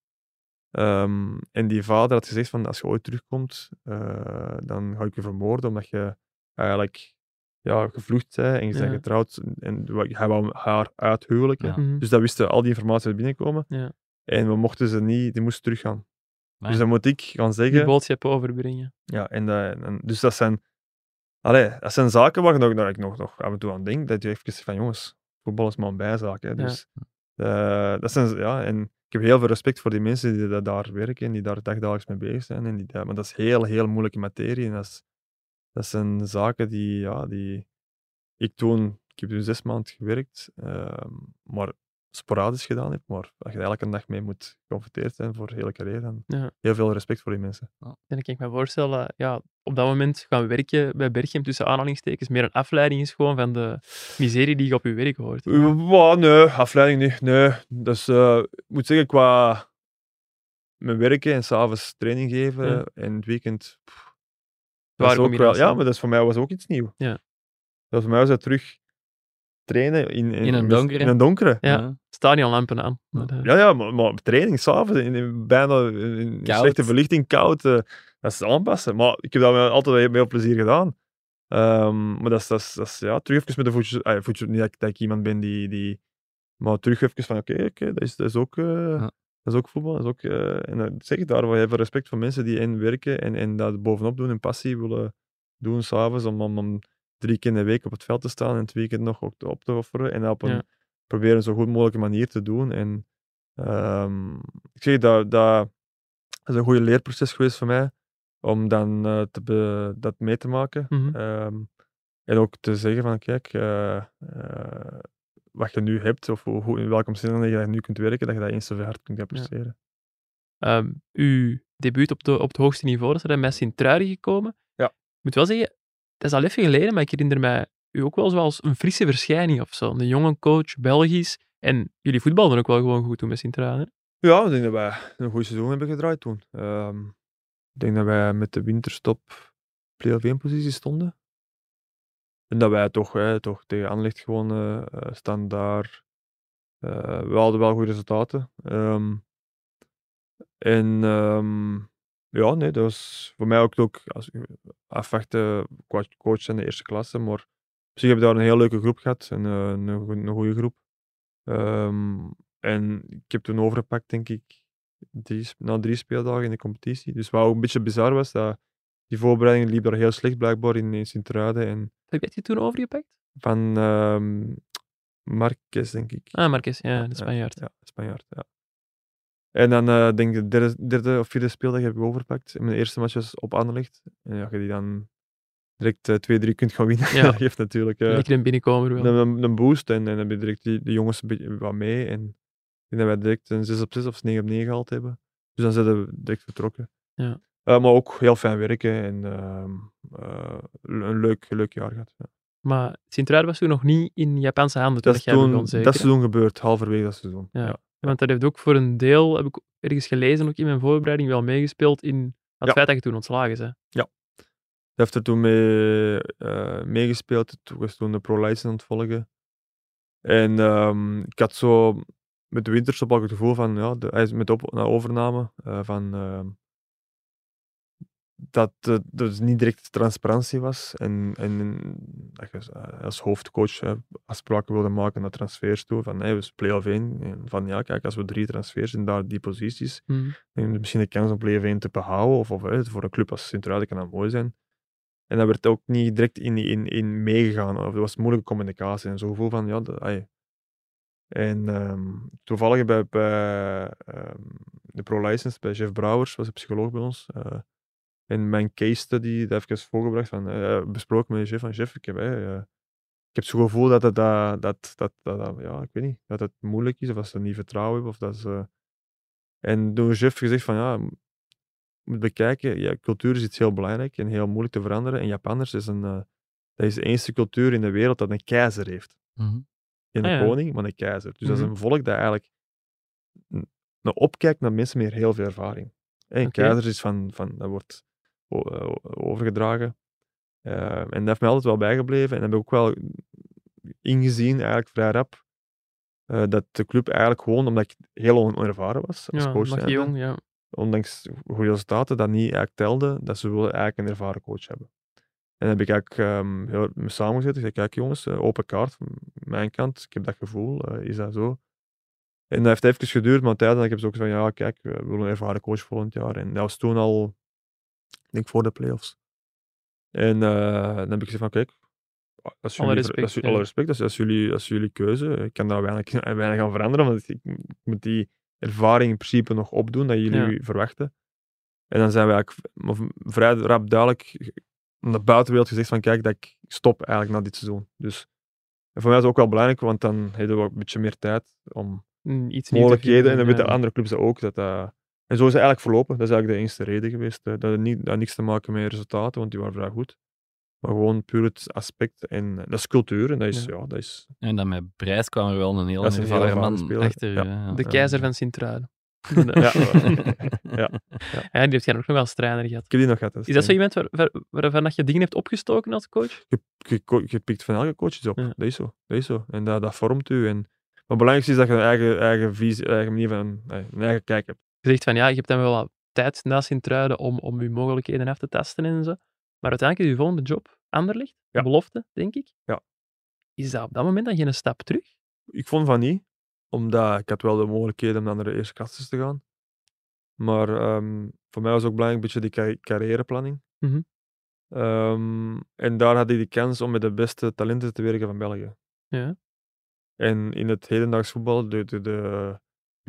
Ehm, en die vader had gezegd van als je ooit terugkomt, eh, dan ga ik je vermoorden omdat je eigenlijk ja, gevlucht bent en je bent Ja. getrouwd en hij wou haar uithuwelijken. Ja. Mhm. Dus dat wisten al die informatie uit binnenkomen. Ja. En we mochten ze niet, die moesten teruggaan. Dus dan moet ik gaan Die zeggen. boodschap overbrengen. Ja, en, dat- en dus dat zijn, allee, dat zijn zaken waar, ik nog- ik nog, nog af en toe aan denk. Dat je even zegt van jongens, voetbal is maar een bijzaak. Hè. Ja. Dus, eh, dat zijn, ja, en ik heb heel veel respect voor die mensen die dat daar werken en die daar dagdagelijks mee bezig zijn. En die, dat- maar dat is heel, heel moeilijke materie. En dat, is, dat zijn zaken die, ja, die ik toen, ik heb toen zes maanden gewerkt, ehm, maar sporadisch gedaan heb, maar dat je er elke dag mee moet geconfronteerd zijn voor de hele carrière. Ja. Heel veel respect voor die mensen. En dan kan ik me voorstellen, ja, op dat moment gaan werken bij Berchem tussen aanhalingstekens meer een afleiding is gewoon van de miserie die je op je werk hoort. Uh, nee, afleiding niet. Nee. Dus, eh, ik moet zeggen, qua mijn werken en s'avonds training geven Ja. en het weekend. pff, Zware dat is ook wel, ja, maar dat is voor mij was ook iets nieuws. Ja. Dat voor mij was dat terug trainen in, In een donkere. In een donkere. Ja. Stadionlampen aan. Maar, eh, Ja, ja, maar, maar training s'avonds, in, in, bijna in, Koud. slechte verlichting, koud, eh, dat is aanpassen. Maar ik heb dat wel altijd met heel plezier gedaan. Ehm, maar dat is, dat, is, dat is ja, terug even met de voetjes, ah, voetjes niet dat ik, dat ik iemand ben die, die maar terug even van oké, oké, dat, is, dat, is ook, eh, Ja. dat is ook voetbal. Dat is ook, eh, en dat zeg ik daar, we hebben respect voor mensen die in werken en, en dat bovenop doen en passie willen doen s'avonds om, om, om drie keer in de week op het veld te staan en het weekend nog ook te- op te offeren en dat op een Ja. proberen zo goed mogelijke manier te doen. En ehm, ik zeg dat, dat is een goede leerproces geweest voor mij om dan eh, te be- dat mee te maken. Mhm. Ehm, en ook te zeggen van kijk, eh, eh, wat je nu hebt of hoe, in welke omstandigheden je nu kunt werken, dat je dat eens zoveel hard kunt gaan presteren. Ehm, uw debuut op, de, op het hoogste niveau, dat is er met Sint-Truiden gekomen. Ja. Ik moet wel zeggen, het is al even geleden, maar ik herinner mij u ook wel zoals een frisse verschijning of zo. Een jonge coach, Belgisch. En jullie voetbalden ook wel gewoon goed toen met Sint-Truiden. Ja, ik denk dat wij een goed seizoen hebben gedraaid toen. Ehm, ik denk dat wij met de winterstop play-off 1 positie stonden. En dat wij toch, hè, toch tegen Anderlecht gewoon eh eh, standaard... eh, we hadden wel goede resultaten. Ehm, en ehm, ja, nee, dat was voor mij ook, ook als, afwachten qua coach in de eerste klasse. Maar op zich heb ik daar een heel leuke groep gehad. En, eh, een, goe- een goede groep. Ehm, en ik heb toen overgepakt, denk ik, drie, na drie speeldagen in de competitie. Dus wat ook een beetje bizar was, dat die voorbereiding liep daar heel slecht blijkbaar in, in Sint-Truiden. En Heb die toen overgepakt? van Marquez, denk ik. Ah, Marques, ja, de Spanjaard. Ja, Spanjaard, ja. En dan eh, denk ik de derde, derde of vierde speeldag heb ik overgepakt. En mijn eerste match was op Anderlecht. En ja, je die dan direct eh, twee, drie kunt gaan winnen, Ja. dat geeft natuurlijk eh, Lekker een binnenkomer wel. een, een, een boost. En, en dan heb je direct die, de jongens een beetje wat mee. En ik denk dat wij direct een 6 op 6 of 9 op 9 gehaald hebben. Dus dan zijn we direct vertrokken. Ja. Eh, maar ook heel fijn werken en ehm, eh, een leuk, leuk jaar gehad. Ja. Maar Sint-Truiden was toen nog niet in Japanse handen toen Dat is toen, dat seizoen gebeurd, halverwege dat seizoen. Ja. Ja. Want dat heeft ook voor een deel, heb ik ergens gelezen, ook in mijn voorbereiding, wel meegespeeld in het Ja. feit dat je toen ontslagen bent. Dat heeft er toen mee eh, meegespeeld. Toen was toen de pro-license aan het volgen. En ehm, ik had zo met de winterstop ook het gevoel van, ja, de, hij is met de op, na overname, eh, van, dat er dus niet direct transparantie was. En, en dat je als hoofdcoach eh, afspraken wilde maken naar transfers toe. Van, hey, we zijn play-off 1. En van, ja, kijk, als we drie transfers in daar die posities, en misschien de kans om play-off 1 te behouden. Of, of hè, voor een club als Sint-Truiden kan dat mooi zijn. En dat werd ook niet direct in, in, in meegegaan. Of er was moeilijke communicatie en zo'n gevoel van, ja, de, ai. En ehm, toevallig bij, bij ehm, de pro-license, bij Jeff Brouwers, was een psycholoog bij ons. eh, en mijn case study, dat heb ik eens voorgebracht, van, eh, besproken met Jeff. Van Jeff, ik heb, eh, ik heb zo'n gevoel dat het, dat, dat, dat, dat, ja, ik weet niet, dat het moeilijk is, of dat ze niet vertrouwen hebben, of dat ze... En toen Jeff gezegd van, ja, je moet bekijken, ja, cultuur is iets heel belangrijk en heel moeilijk te veranderen. En Japanners is een, eh, dat is de enige cultuur in de wereld dat een keizer heeft. Mhm. Geen Ah, ja. koning, maar een keizer. Dus dat is Mhm. een volk dat eigenlijk naar opkijkt naar mensen met heel veel ervaring. Een Oké. keizer is van, van, dat wordt overgedragen. Eh, en dat heeft mij altijd wel bijgebleven. En heb ik ook wel ingezien, eigenlijk vrij rap, eh, dat de club eigenlijk gewoon, omdat ik heel onervaren was als Ja, coach, jong, ja. ondanks goede resultaten, dat niet eigenlijk telde, dat ze wilden eigenlijk een ervaren coach hebben. En dan heb ik eigenlijk ehm, heel mee samengezet. Ik zei, kijk jongens, eh, open kaart van mijn kant. Ik heb dat gevoel, eh, is dat zo? En dat heeft even geduurd, maar uiteindelijk hebben ze ook gezegd, ja kijk, we willen een ervaren coach volgend jaar. En dat was toen al, ik denk voor de playoffs. En eh, dan heb ik gezegd van, kijk, dat is Alle jullie, respect, dat is, ja. alle respect, dat is, dat is jullie, dat is jullie keuze. Ik kan daar weinig, weinig aan veranderen, want ik, ik moet die ervaring in principe nog opdoen dat jullie verwachten. En dan zijn we eigenlijk vrij rap duidelijk aan de buitenwereld gezegd van kijk, dat ik stop eigenlijk na dit seizoen. Dus en voor mij is het ook wel belangrijk, want dan hebben we een beetje meer tijd om Mm, Iets mogelijkheden. En dan weten ja. andere clubs dat ook. Dat, dat- en zo is het eigenlijk verlopen. Dat is eigenlijk de enige reden geweest. eh, Dat had, niet, dat had niks te maken met resultaten, want die waren vrij goed. Maar gewoon puur het aspect. En eh, dat is cultuur. En dat is, Ja. ja, dat is En dan met Prijs kwam er wel een heel Dat is een heel ervaren man ervaren speler, achter. ja. ja. De keizer van Sint-Truiden. Ja. ja. ja, die heeft jij ook nog als trainer gehad. Ik heb die nog gehad. Is dat zo iemand waar, waar, waarvan dat je dingen hebt opgestoken als coach? je, je, pikt van elke coach iets op. Ja. Dat is zo. Dat is zo. En dat, dat vormt u. En, maar het belangrijkste is dat je een eigen, eigen visie, eigen manier van, nee, een eigen kijk hebt. Je zegt van ja, je hebt dan wel wat tijd na Sint-Truiden om, om je mogelijkheden af te testen en zo. Maar uiteindelijk is je volgende job Anderlecht, Ja. belofte, denk ik. Ja. Is dat op dat moment dan geen stap terug? Ik vond van niet, omdat ik had wel de mogelijkheden om naar de eerste klasses te gaan. Maar ehm, voor mij was ook belangrijk een beetje die ca- carrièreplanning. Ehm, en daar had ik de kans om met de beste talenten te werken van België. Ja. En in het hedendaags voetbal, de, de, de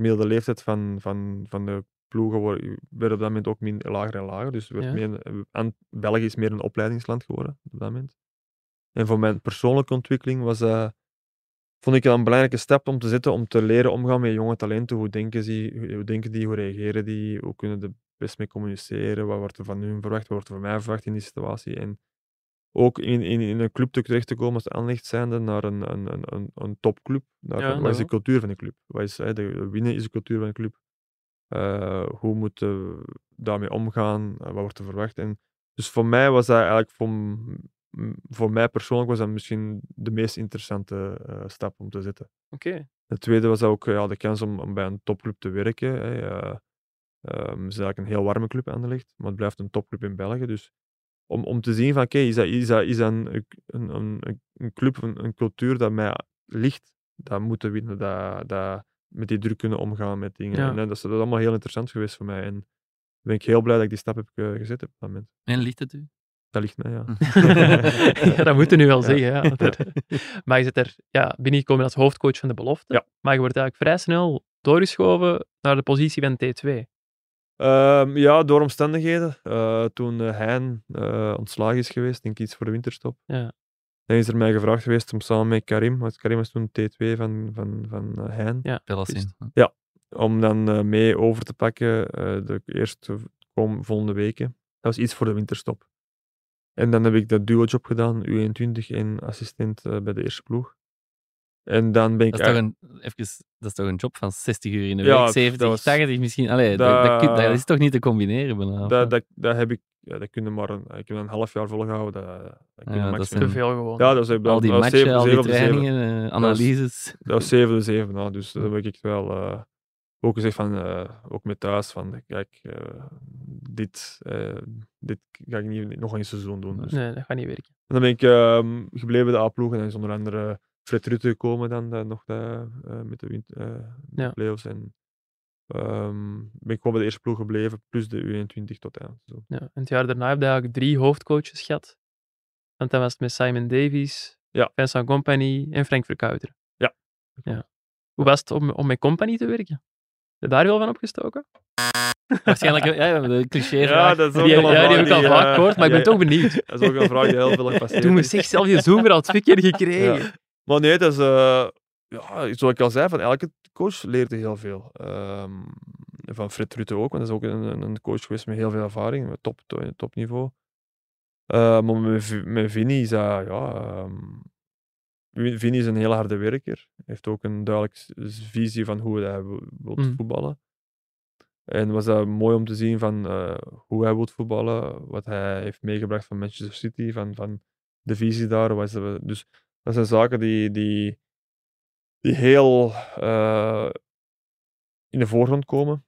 gemiddelde leeftijd van, van, van de ploegen wordt- werd op dat moment ook min, lager en lager. Dus werd Ja. meer, aan, België is meer een opleidingsland geworden op dat moment. En voor mijn persoonlijke ontwikkeling was dat, vond ik dat een belangrijke stap om te zetten om te leren omgaan met jonge talenten. Hoe denken, hoe hoe denken die, hoe reageren die, hoe kunnen de best mee communiceren, wat wordt er van hun verwacht, wat wordt er van mij verwacht in die situatie. En ook in, in, in een club te- terecht te komen als Anderlecht zijnde naar een, een, een, een, topclub. Daar, Ja, wat is de cultuur van de club? Wat is, hè, de, winnen is de cultuur van de club. Eh, hoe moeten we daarmee omgaan? Eh, wat wordt er verwacht? En dus voor mij was dat eigenlijk, voor, voor mij persoonlijk, was dat misschien de meest interessante eh, stap om te zetten. Oké. Het tweede was ook ja, de kans om, om bij een topclub te werken. Hè. Eh, ehm, het is eigenlijk een heel warme club aan de licht, maar het blijft een topclub in België. Dus om, om te zien van, oké, is dat, is dat, is dat een, een, een, een club, een, een cultuur dat mij ligt, dat moeten winnen, dat, dat met die druk kunnen omgaan met dingen. Ja. En, dat, is, dat is allemaal heel interessant geweest voor mij. En ben ik heel blij dat ik die stap heb eh, gezet op dat moment. En ligt het u? Dat ligt mij, ja. ja, dat moeten we nu wel Ja. zeggen. Ja. Maar je zit er ja, binnengekomen als hoofdcoach van de belofte. Maar je wordt eigenlijk vrij snel doorgeschoven naar de positie van T2. Ehm, ja, door omstandigheden. Eh, toen eh, Hein eh, ontslagen is geweest, denk ik iets voor de winterstop. Ja. Dan is er mij gevraagd geweest om samen met Karim, want Karim was toen T2 van, van, van Hein, Ja. Pelassin. om dan mee over te pakken eh, de eerste kom, volgende weken. Dat was iets voor de winterstop. En dan heb ik dat duo-job gedaan, U21 en assistent eh, bij de eerste ploeg. En dan ben ik Dat is, toch een, even, dat is toch een job van 60 uur in de Ja, week? dat 70, was- 80 misschien? Allee, dat, dat, kun- dat dat- is toch niet te combineren? bijna, dat, dat, dat heb ik, ja, dat kunnen maar een, ik heb een half jaar volgehouden. Dat, dat Ja, dat. Te veel gewoon. Ja, dat was, al die matchen, zeven- al die trainingen, eh, analyses. Dat was 7 de 7, nou, dus dat heb ik echt wel eh, ook gezegd van, eh, ook met thuis, van kijk, eh, dit, eh, dit ga ik niet nog een seizoen doen. Dus. Nee, dat gaat niet werken. En dan ben ik ehm, gebleven bij de A-ploeg en dan is onder andere Fred Rutte gekomen dan nog de, eh, met de, win- eh, de Ja. play-offs. En ehm, ben ik gewoon bij de eerste ploeg gebleven, plus de U21 tot eind. Zo. Ja. En het jaar daarna heb je eigenlijk drie hoofdcoaches gehad. Want dan was het met Simon Davies, Ja. Vincent Company en Frank Verkouter. Ja. ja. Hoe was het om, om met Company te werken? Heb je daar wel van opgestoken? Waarschijnlijk, ja, de cliché Ja, dat is ook Die, wel een ja, die vraag heb ik al die, vaak eh, gehoord, maar ik ben ja, toch benieuwd. Dat is ook een vraag die heel veel gepasseerd Toen me is. zeg zelf je zoomer al twee keer gekregen. Maar nee, dat is, eh, ja, zoals ik al zei, van elke coach leerde heel veel. Ehm, van Fred Rutte ook, want dat is ook een, een- coach geweest met heel veel ervaring, met top, to- topniveau. Eh, maar met, met Vinny is dat, ja, ehm, Vinny is een heel harde werker. Hij heeft ook een duidelijke visie van hoe hij wil Mm. voetballen. En was dat mooi om te zien van eh, hoe hij wil voetballen, wat hij heeft meegebracht van Manchester City, van, van de visie daar. Was dat, dus dat zijn zaken die, die, die heel eh, in de voorgrond komen.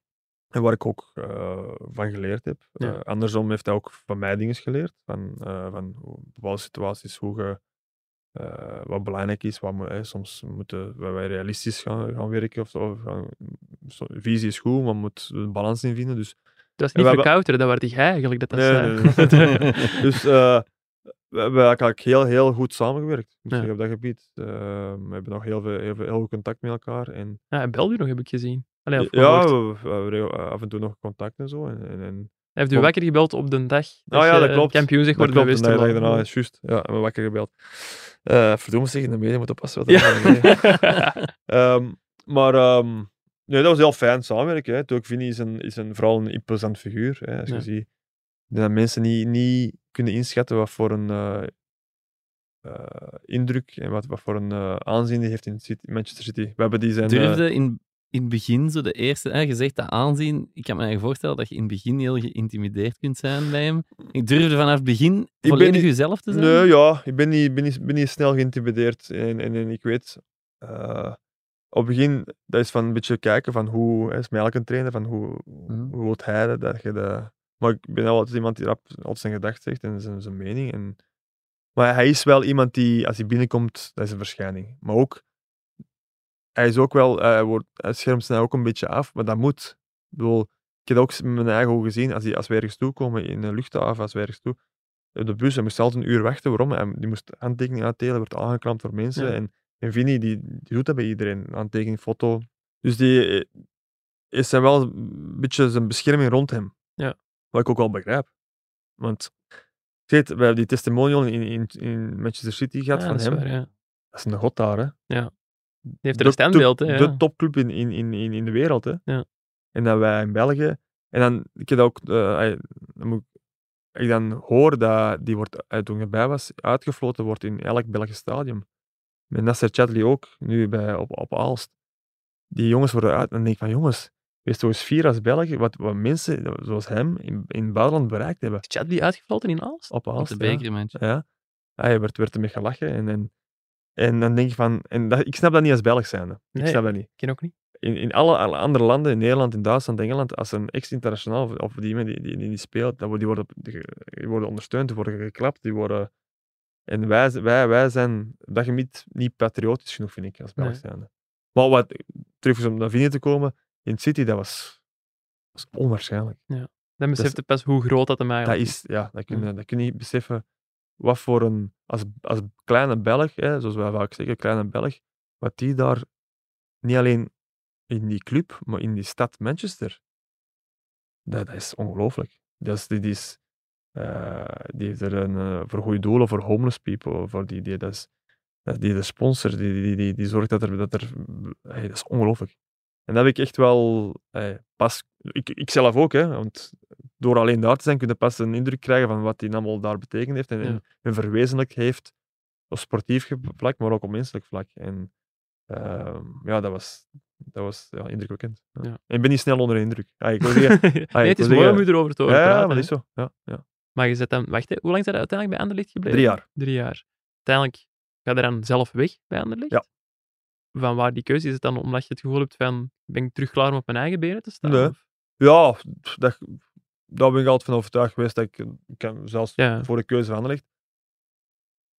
En waar ik ook eh, van geleerd heb. Ja. Eh, andersom heeft hij ook van mij dingen geleerd. Van, van bepaalde situaties, hoe je, wat belangrijk is. Wat soms moeten wij realistisch gaan, gaan werken. Of zo, of gaan, zo- visie is goed, maar moet een balans in vinden. Dus, Dat is niet verkouteren, dat werd jij eigenlijk dat dat Nee, zei. nee, dus we hebben eigenlijk heel, heel goed samengewerkt moet ik Ja. zeggen, op dat gebied. Eh, we hebben nog heel veel, heel veel heel goed contact met elkaar. En, Ja, belde u nog, heb ik gezien. Allee, ja, we, we hebben regel- af en toe nog contact en zo. En, en, en heeft u wakker gebeld op de dag dat Ah ja, je dat klopt. kampioen Dat wordt en dat- daarna is juist. Ja, we hebben wakker gebeld. Eh verdomme zeg, in de media moet oppassen wat er Ja. Ehm, maar ehm, nee, dat was heel fijn samenwerken. Hè. Ook Vinny is, een, is een, vooral een imposant figuur. Hè. Als je Ja. ziet dat mensen niet, niet kunnen inschatten wat voor een eh, eh, indruk en wat, wat voor een eh, aanzien die heeft in City, Manchester City. We hebben die zijn... Durfde in, in het begin, zo de eerste, hè, je zegt dat aanzien, ik kan me eigenlijk voorstellen dat je in het begin heel geïntimideerd kunt zijn bij hem. Ik durfde vanaf het begin ben volledig niet- jezelf te zijn. Nee, ja, ik ben niet, ben niet, ben niet snel geïntimideerd. En, en, en ik weet, op het begin, dat is van een beetje kijken van hoe, hij is mij eigenlijk een trainer, van hoe, Mhm. hoe wil hij dat, dat je dat... Maar ik ben altijd iemand die rap altijd zijn gedacht zegt en zijn, zijn mening. En, maar hij is wel iemand die, als hij binnenkomt, dat is een verschijning. Maar ook, hij is ook wel, hij, wordt, hij schermt zich ook een beetje af, maar dat moet. Ik bedoel, ik heb dat ook met mijn eigen ogen gezien, als, hij, als we ergens toe komen in een luchthaven, als we ergens toe, op de bus, hij moest altijd een uur wachten. Waarom? Hij, die moest handtekeningen uitdelen, werd aangeklampt voor mensen. Ja. En, en Vinny, die, die doet dat bij iedereen. Handtekening, foto. Dus die eh, is er wel een beetje zijn bescherming rond hem. Ja. Wat ik ook wel begrijp. Want, weet, we hebben die testimonial in, in, in Manchester City gehad Ja, van dat hem. waar, ja. Dat is een god daar, hè. Die heeft er De een standbeeld, hè. ja. De topclub in, in, in, in, de wereld, hè. Ja. En dat wij in België... En dan, ik heb ook... eh, dan moet ik- dan hoor dat die wordt, eh, toen ik erbij was, uitgefloten wordt in elk Belgisch stadion. Met Nasser Chadli ook, nu bij, op, op Aalst. Die jongens worden uit. En dan denk ik van, jongens, wees toch eens fier als België, wat, wat mensen zoals hem in, in het buitenland bereikt hebben. Is Chadley uitgefloten in Aalst? Op Op Aalst, de ja. Ja. Ah, je werd, werd ermee gelachen. En, en, en dan denk je van... En dat, ik snap dat niet als Belg zijnde. Ik Nee. snap dat niet. Ik ken ook niet. In, in alle, alle andere landen, in Nederland, in Duitsland, Engeland, als een ex-internationaal of, of die, die, die, die speelt, dan die worden, die, die worden ondersteund, die worden geklapt, die worden... En wij, wij, wij zijn op dat gebied niet patriotisch genoeg, vind ik, als Belg Nee. Maar wat, terug om naar Vinnie te komen, in City, dat was, was onwaarschijnlijk. Dan besefte pas hoe groot dat hem Dat eigenlijk is, ja, dat kun, je, dat kun je niet beseffen. Wat voor een, als, als kleine Belg, hè, zoals wij vaak zeggen, kleine Belg, wat die daar, niet alleen in die club, maar in die stad Manchester, dat, dat is ongelooflijk. Dat is, die, die, is, eh, die heeft er een, eh, voor goede doelen, voor homeless people, voor die, die, dat is, dat, die de sponsor, die, die, die, die zorgt dat er, dat er, hey, dat is ongelooflijk. En dat heb ik echt wel eh, pas, ik, ik zelf ook, hè, want door alleen daar te zijn, kun je pas een indruk krijgen van wat hij allemaal daar betekend heeft en, Ja. en, en verwezenlijk heeft op sportief vlak, maar ook op menselijk vlak. En ehm, ja, dat was, dat was ja, indrukwekkend. Ja. Ja. En ik ben niet snel onder de indruk. Ah, ik wil zeggen, nee, het is mooi om u erover te horen ja, praten. maar dat is zo. Ja, ja. Maar je zet dan, wacht, hè, hoe lang zijn je uiteindelijk bij Anderlecht gebleven? Drie jaar. Drie jaar. Uiteindelijk ga je dan zelf weg bij Anderlecht? Ja. Van waar die keuze? Is het dan omdat je het gevoel hebt van, ben ik terug klaar om op mijn eigen benen te staan? Nee. Ja, dat, daar ben ik altijd van overtuigd geweest dat ik, ik kan zelfs Ja. voor de keuze van Anderlecht.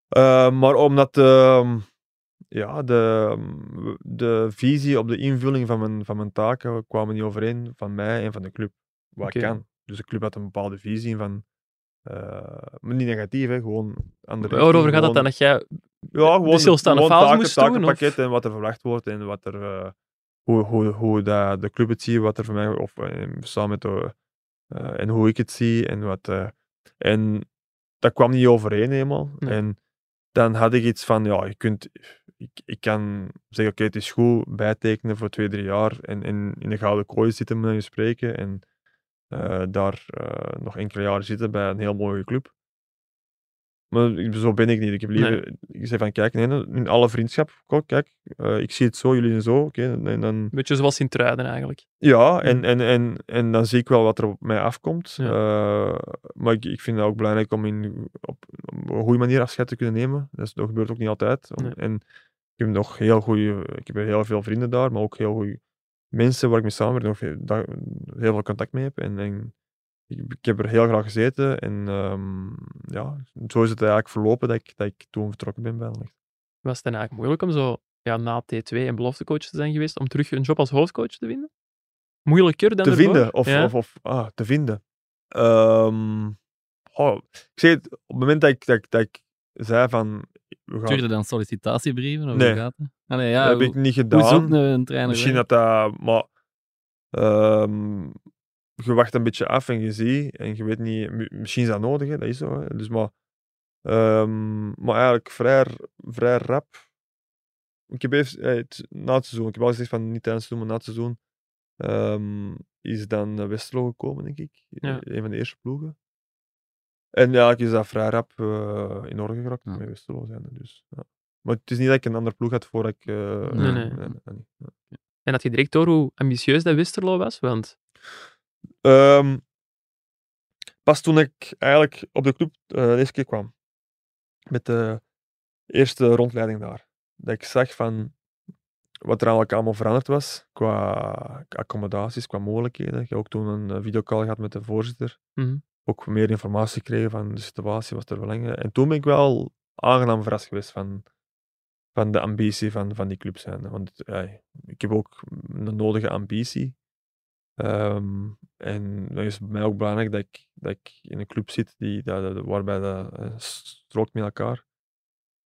Eh, maar omdat ehm, ja, de, de visie op de invulling van mijn, van mijn taken kwamen niet overeen van mij en van de club. Wat ik kan. Dus de club had een bepaalde visie van, maar niet negatief, hè, gewoon andere Waarover gaat dat dan? Dat jij ja, gewoon de stilstaande gewoon fase taken, moest doen, of? takenpakket en wat er verwacht wordt en wat er, eh, hoe, hoe, hoe dat de club het ziet, wat er voor mij, of eh, samen met de, eh, en hoe ik het zie en wat. eh, en dat kwam niet overeen helemaal. Nee. En dan had ik iets van, ja, je kunt, ik, ik kan zeggen, oké, het is goed, bijtekenen voor twee, drie jaar en, en in de gouden kooi zitten met je spreken en eh, daar eh, nog enkele jaren zitten bij een heel mooie club. Maar zo ben ik niet. Ik heb liever, ik zeg van, kijk, nee, in alle vriendschap, kijk, eh, ik zie het zo, jullie zo, oké, en dan... Beetje zoals in Truiden eigenlijk. Ja, en, en, en, en dan zie ik wel wat er op mij afkomt. Ja. Eh, maar ik, ik vind het ook belangrijk om in, op, op een goede manier afscheid te kunnen nemen. Dat, is, dat gebeurt ook niet altijd. Nee. En ik heb nog heel goede, ik heb heel veel vrienden daar, maar ook heel goede mensen waar ik mee samenwerk, nog heel veel contact mee heb. En, en ik, ik heb er heel graag gezeten. En ehm, ja, zo is het eigenlijk verlopen dat ik, dat ik toen vertrokken ben bij Anderlecht. Was het dan eigenlijk moeilijk om zo ja, na T2 en beloftecoach te zijn geweest, om terug een job als hoofdcoach te vinden? Moeilijker dan te ervoor? vinden. Of, Ja. of, of ah, te vinden. Ehm, oh, ik zeg het, op het moment dat ik, dat ik, dat ik zei van... We gaan, dan sollicitatiebrieven? Of Nee. hoe gaat het? Ja, dat heb ik niet gedaan. een, trainer? Misschien werk? dat dat... Maar, ehm, je wacht een beetje af en je ziet, en je weet niet... mi- Misschien is dat nodig, hè, dat is zo. Hè. Dus maar, ehm, maar eigenlijk vrij, vrij rap. Ik heb even, eh, het- na het seizoen, ik heb al gezegd van niet tijdens het seizoen, maar na het seizoen, ehm, is dan eh, Westerlo gekomen, denk ik. Ja. Een van de eerste ploegen. En ja, ik is dat vrij rap eh, in orde geraakt Ja. met Westerlo zijn. Dus, ja. Maar het is niet dat ik een andere ploeg had voordat ik... eh, Nee, nee. En had je direct door hoe ambitieus dat Westerlo was? Want Ehm, pas toen ik eigenlijk op de club eh, de eerste keer kwam, met de eerste rondleiding daar, dat ik zag van wat er eigenlijk allemaal veranderd was qua accommodaties, qua mogelijkheden. Ik heb ook toen een eh, videocall gehad met de voorzitter. Mhm. Ook meer informatie gekregen van de situatie, wat er verlengen. En toen ben ik wel aangenaam verrast geweest van, van de ambitie van, van die club zijn. Want ja, ik heb ook de nodige ambitie. Ehm, en dan is bij mij ook belangrijk dat ik, dat ik in een club zit die, dat, dat- waarbij dat eh, strookt met elkaar.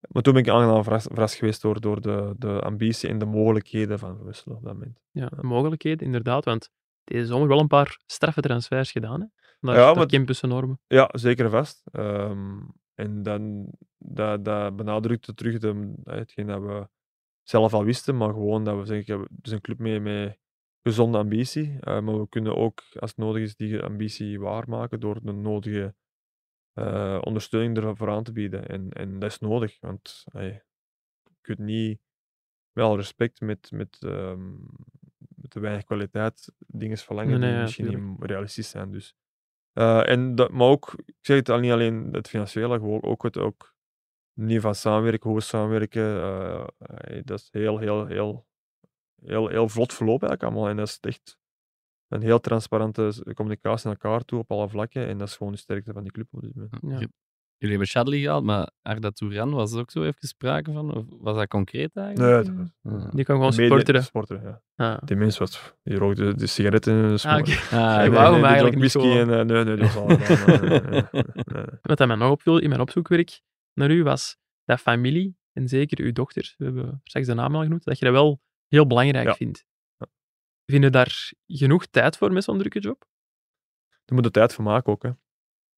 Maar toen ben ik aangenaam verrast, verrast geweest door, door de, de ambitie en de mogelijkheden van Wisselen op dat moment. ja, mogelijkheden, inderdaad. Want deze zomer wel een paar straffe transfers gedaan. Hè? Naar, Ja, maar-. Ja, zeker vast. Ehm, en dan, dat, dat benadrukte terug de, hetgeen dat we zelf al wisten, maar gewoon dat we zeggen, het is een club met, met gezonde ambitie, eh, maar we kunnen ook, als het nodig is, die ambitie waarmaken door de nodige eh, ondersteuning ervoor aan te bieden. En, en dat is nodig, want je kunt niet, wel respect met, met, ehm, met te weinig kwaliteit dingen verlangen Nee, nee, die ja, misschien tuurlijk. niet realistisch zijn. Dus. Eh, en dat, maar ook, ik zeg het al niet alleen het financiële, gewoon ook het ook niveau van samenwerken, hoe we samenwerken. eh, ey, dat is heel, heel, heel, heel, heel vlot verlopen eigenlijk allemaal. En dat is echt een heel transparante communicatie naar elkaar toe op alle vlakken. En dat is gewoon de sterkte van die club op dit moment. Ja. Jullie hebben Shadley gehaald, maar Arda Touran was er ook zo even sprake van? Of was dat concreet Nee, eigenlijk? dat was- Ah. Die kan gewoon supporteren. Sporteren, ja. Ah. Die mens was, die rookte de sigaretten in de Ah. Ah, Ik oké. wou hem die eigenlijk niet whisky en, eh, nee, nee, dat was. Nee, nee, nee, nee, nee. Wat mij nog opviel in mijn opzoekwerk naar u was dat familie, en zeker uw dochter, we hebben straks de naam al genoemd, dat je dat wel heel belangrijk Ja. vindt. Vind je daar genoeg tijd voor met zo'n drukke job? Je moet er tijd voor maken ook. Hè.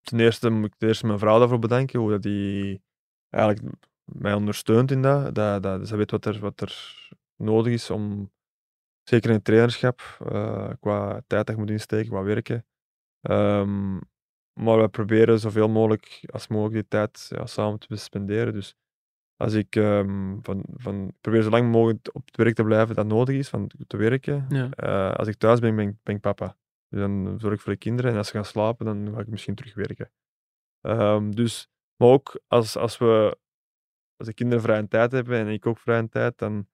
Ten eerste moet ik ten eerste mijn vrouw daarvoor bedanken, hoe dat die eigenlijk mij ondersteunt in dat. dat, dat ze weet wat er, wat er nodig is om, zeker in het trainerschap, eh, qua tijd dat je moet insteken, qua werken. Ehm, maar we proberen zoveel mogelijk als mogelijk die tijd ja, samen te spenderen. Dus als ik ehm, van, van, probeer zo lang mogelijk op het werk te blijven dat nodig is, van te werken. Ja. Eh, als ik thuis ben, ben ik, ben ik papa. Dus dan zorg ik voor de kinderen en als ze gaan slapen, dan ga ik misschien terug werken. Ehm, dus, maar ook als, als, we, als de kinderen vrije tijd hebben en ik ook vrije tijd, dan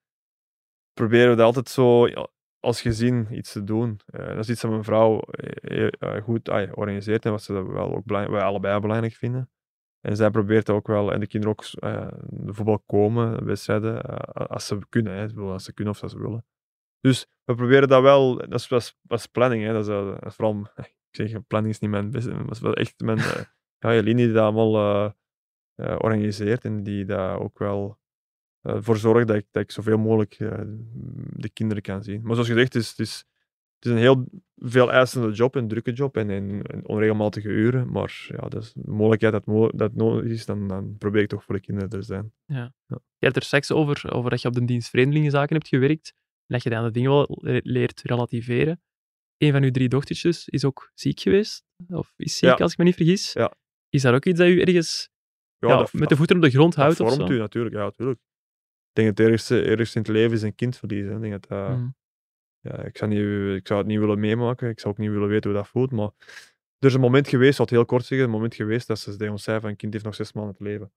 proberen we dat altijd zo als gezin iets te doen. Eh, dat is iets dat mijn vrouw eh, eh, goed ah, organiseert en wat ze wel ook wij allebei belangrijk vinden. En zij probeert ook wel, en de kinderen ook, voetbal komen, wedstrijden, als ze kunnen, hè, als ze kunnen of als ze willen. Dus we proberen dat wel, dat is, is planning, hè, dat, is, dat is vooral, ik zeg, planning is niet mijn beste, maar dat is wel echt mijn, eh, ja, Jelini die dat allemaal eh, eh, organiseert en die daar ook wel voor zorgt dat ik, dat ik zoveel mogelijk de kinderen kan zien. Maar zoals gezegd, het is, het is, het is een heel veel eisende job, een drukke job en, en, en onregelmatige uren, maar ja, dat is de mogelijkheid dat, mo- dat nodig is, dan, dan probeer ik toch voor de kinderen te zijn. Je hebt er straks over, over dat je op de dienst Vreemdelingenzaken hebt gewerkt en dat je dan de dingen wel le- leert relativeren. Een van uw drie dochtertjes is ook ziek geweest, of is ziek Ja. als ik me niet vergis. Ja. Is dat ook iets dat u ergens ja, dat, met de voeten op de grond dat houdt of vormt u natuurlijk. Ja, natuurlijk. Ik denk dat het ergste, ergste in het leven is een kind verliezen. Ik, denk dat, dat- Mm. ja, ik, zou niet, ik zou het niet willen meemaken. Ik zou ook niet willen weten hoe dat voelt. Maar er is een moment geweest, het heel kort zeggen, een moment geweest dat ze tegen ons zei van een kind heeft nog zes maanden te leven.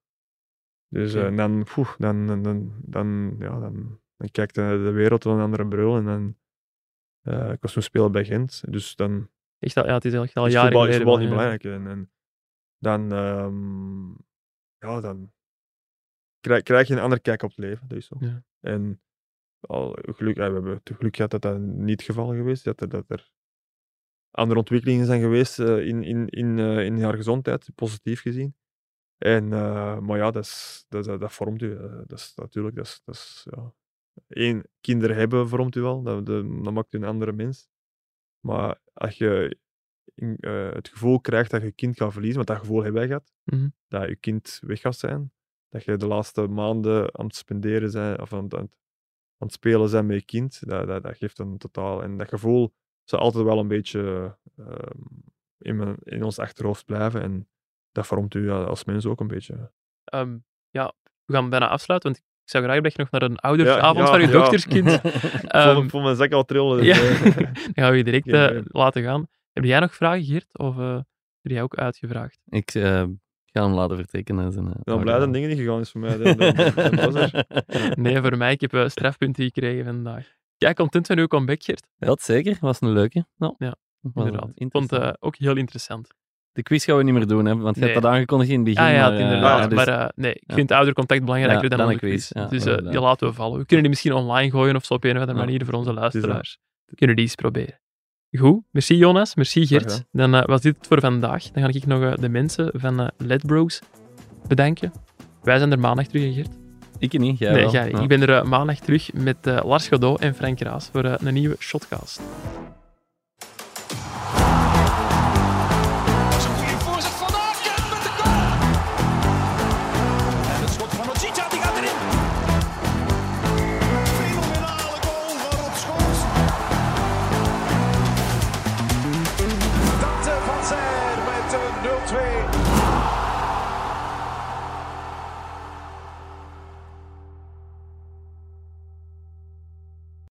Dus eh, dan, poeh, dan, dan, dan, dan, ja, dan, dan kijkt de, de wereld wel een andere bril. En dan, eh, ik was toen speler bij Gent, dus dan Echt, al- ja, het is echt al is jaren voetbal, is geleden. voetbal maar, niet ja. belangrijk. En, en dan, ehm, ja, dan krijg, krijg je een andere kijk op het leven. Dat is zo. Ja. En al, geluk, ja, we hebben het geluk gehad dat dat niet het geval geweest is. Dat er, dat er andere ontwikkelingen zijn geweest eh, in, in, in, eh, in haar gezondheid, positief gezien. En, eh, maar ja, dat, is, dat, dat, dat vormt u. dat is natuurlijk, dat is, dat is, ja. Eén, kinderen hebben vormt u wel, dat, dat, dat maakt u een andere mens. Maar als je in- eh, het gevoel krijgt dat je kind gaat verliezen, want dat gevoel hebben wij gehad, Mhm. dat je kind weg gaat zijn, dat je de laatste maanden aan het spenderen zijn, of aan, het- aan, het- aan het spelen zijn met je kind, dat, dat, dat geeft een totaal. En dat gevoel zal altijd wel een beetje ehm, in, mijn, in ons achterhoofd blijven. En dat vormt u ja, als mens ook een beetje. Ehm, ja, we gaan bijna afsluiten, want ik zou graag dat je nog naar een oudersavond ja, van je ja. dochterskind. Ik Ehm, voel, ik voel mijn zak al trillen. dus, ja, eh, dan gaan we je direct eh, laten gaan. Heb jij nog vragen, Geert? Of eh heb jij ook uitgevraagd? Ik ga hem laten vertrekken. naar zijn, ik ben blij dat oude dingen niet gegaan is voor mij. Er. Nee, voor mij. Ik heb strafpunten gekregen vandaag. Jij content van uw comeback, Geert? Ja, dat zeker. Was een leuke. Ja, Inderdaad. Ik vond het ook heel interessant. De quiz gaan we niet meer doen, hè, want je Nee. hebt dat aangekondigd in het begin. Ah ja, maar, eh, inderdaad. dus- maar eh, nee, ik vind oudercontact belangrijker dan, dan een quiz. dus eh, die laten we vallen. We kunnen die misschien online gooien of zo op een of andere manier voor onze luisteraars. We kunnen die eens proberen. Goed, merci Jonas, merci gedaan. Dan eh, was dit het voor vandaag. Dan ga ik nog eh, de mensen van eh Ledbros bedanken. Wij zijn er maandag terug, hè, Geert. Ik niet, jij nee, wel. jij. Ja. Ik ben er eh, maandag terug met eh, Lars Godot en Frank Raas voor eh, een nieuwe Shotcast.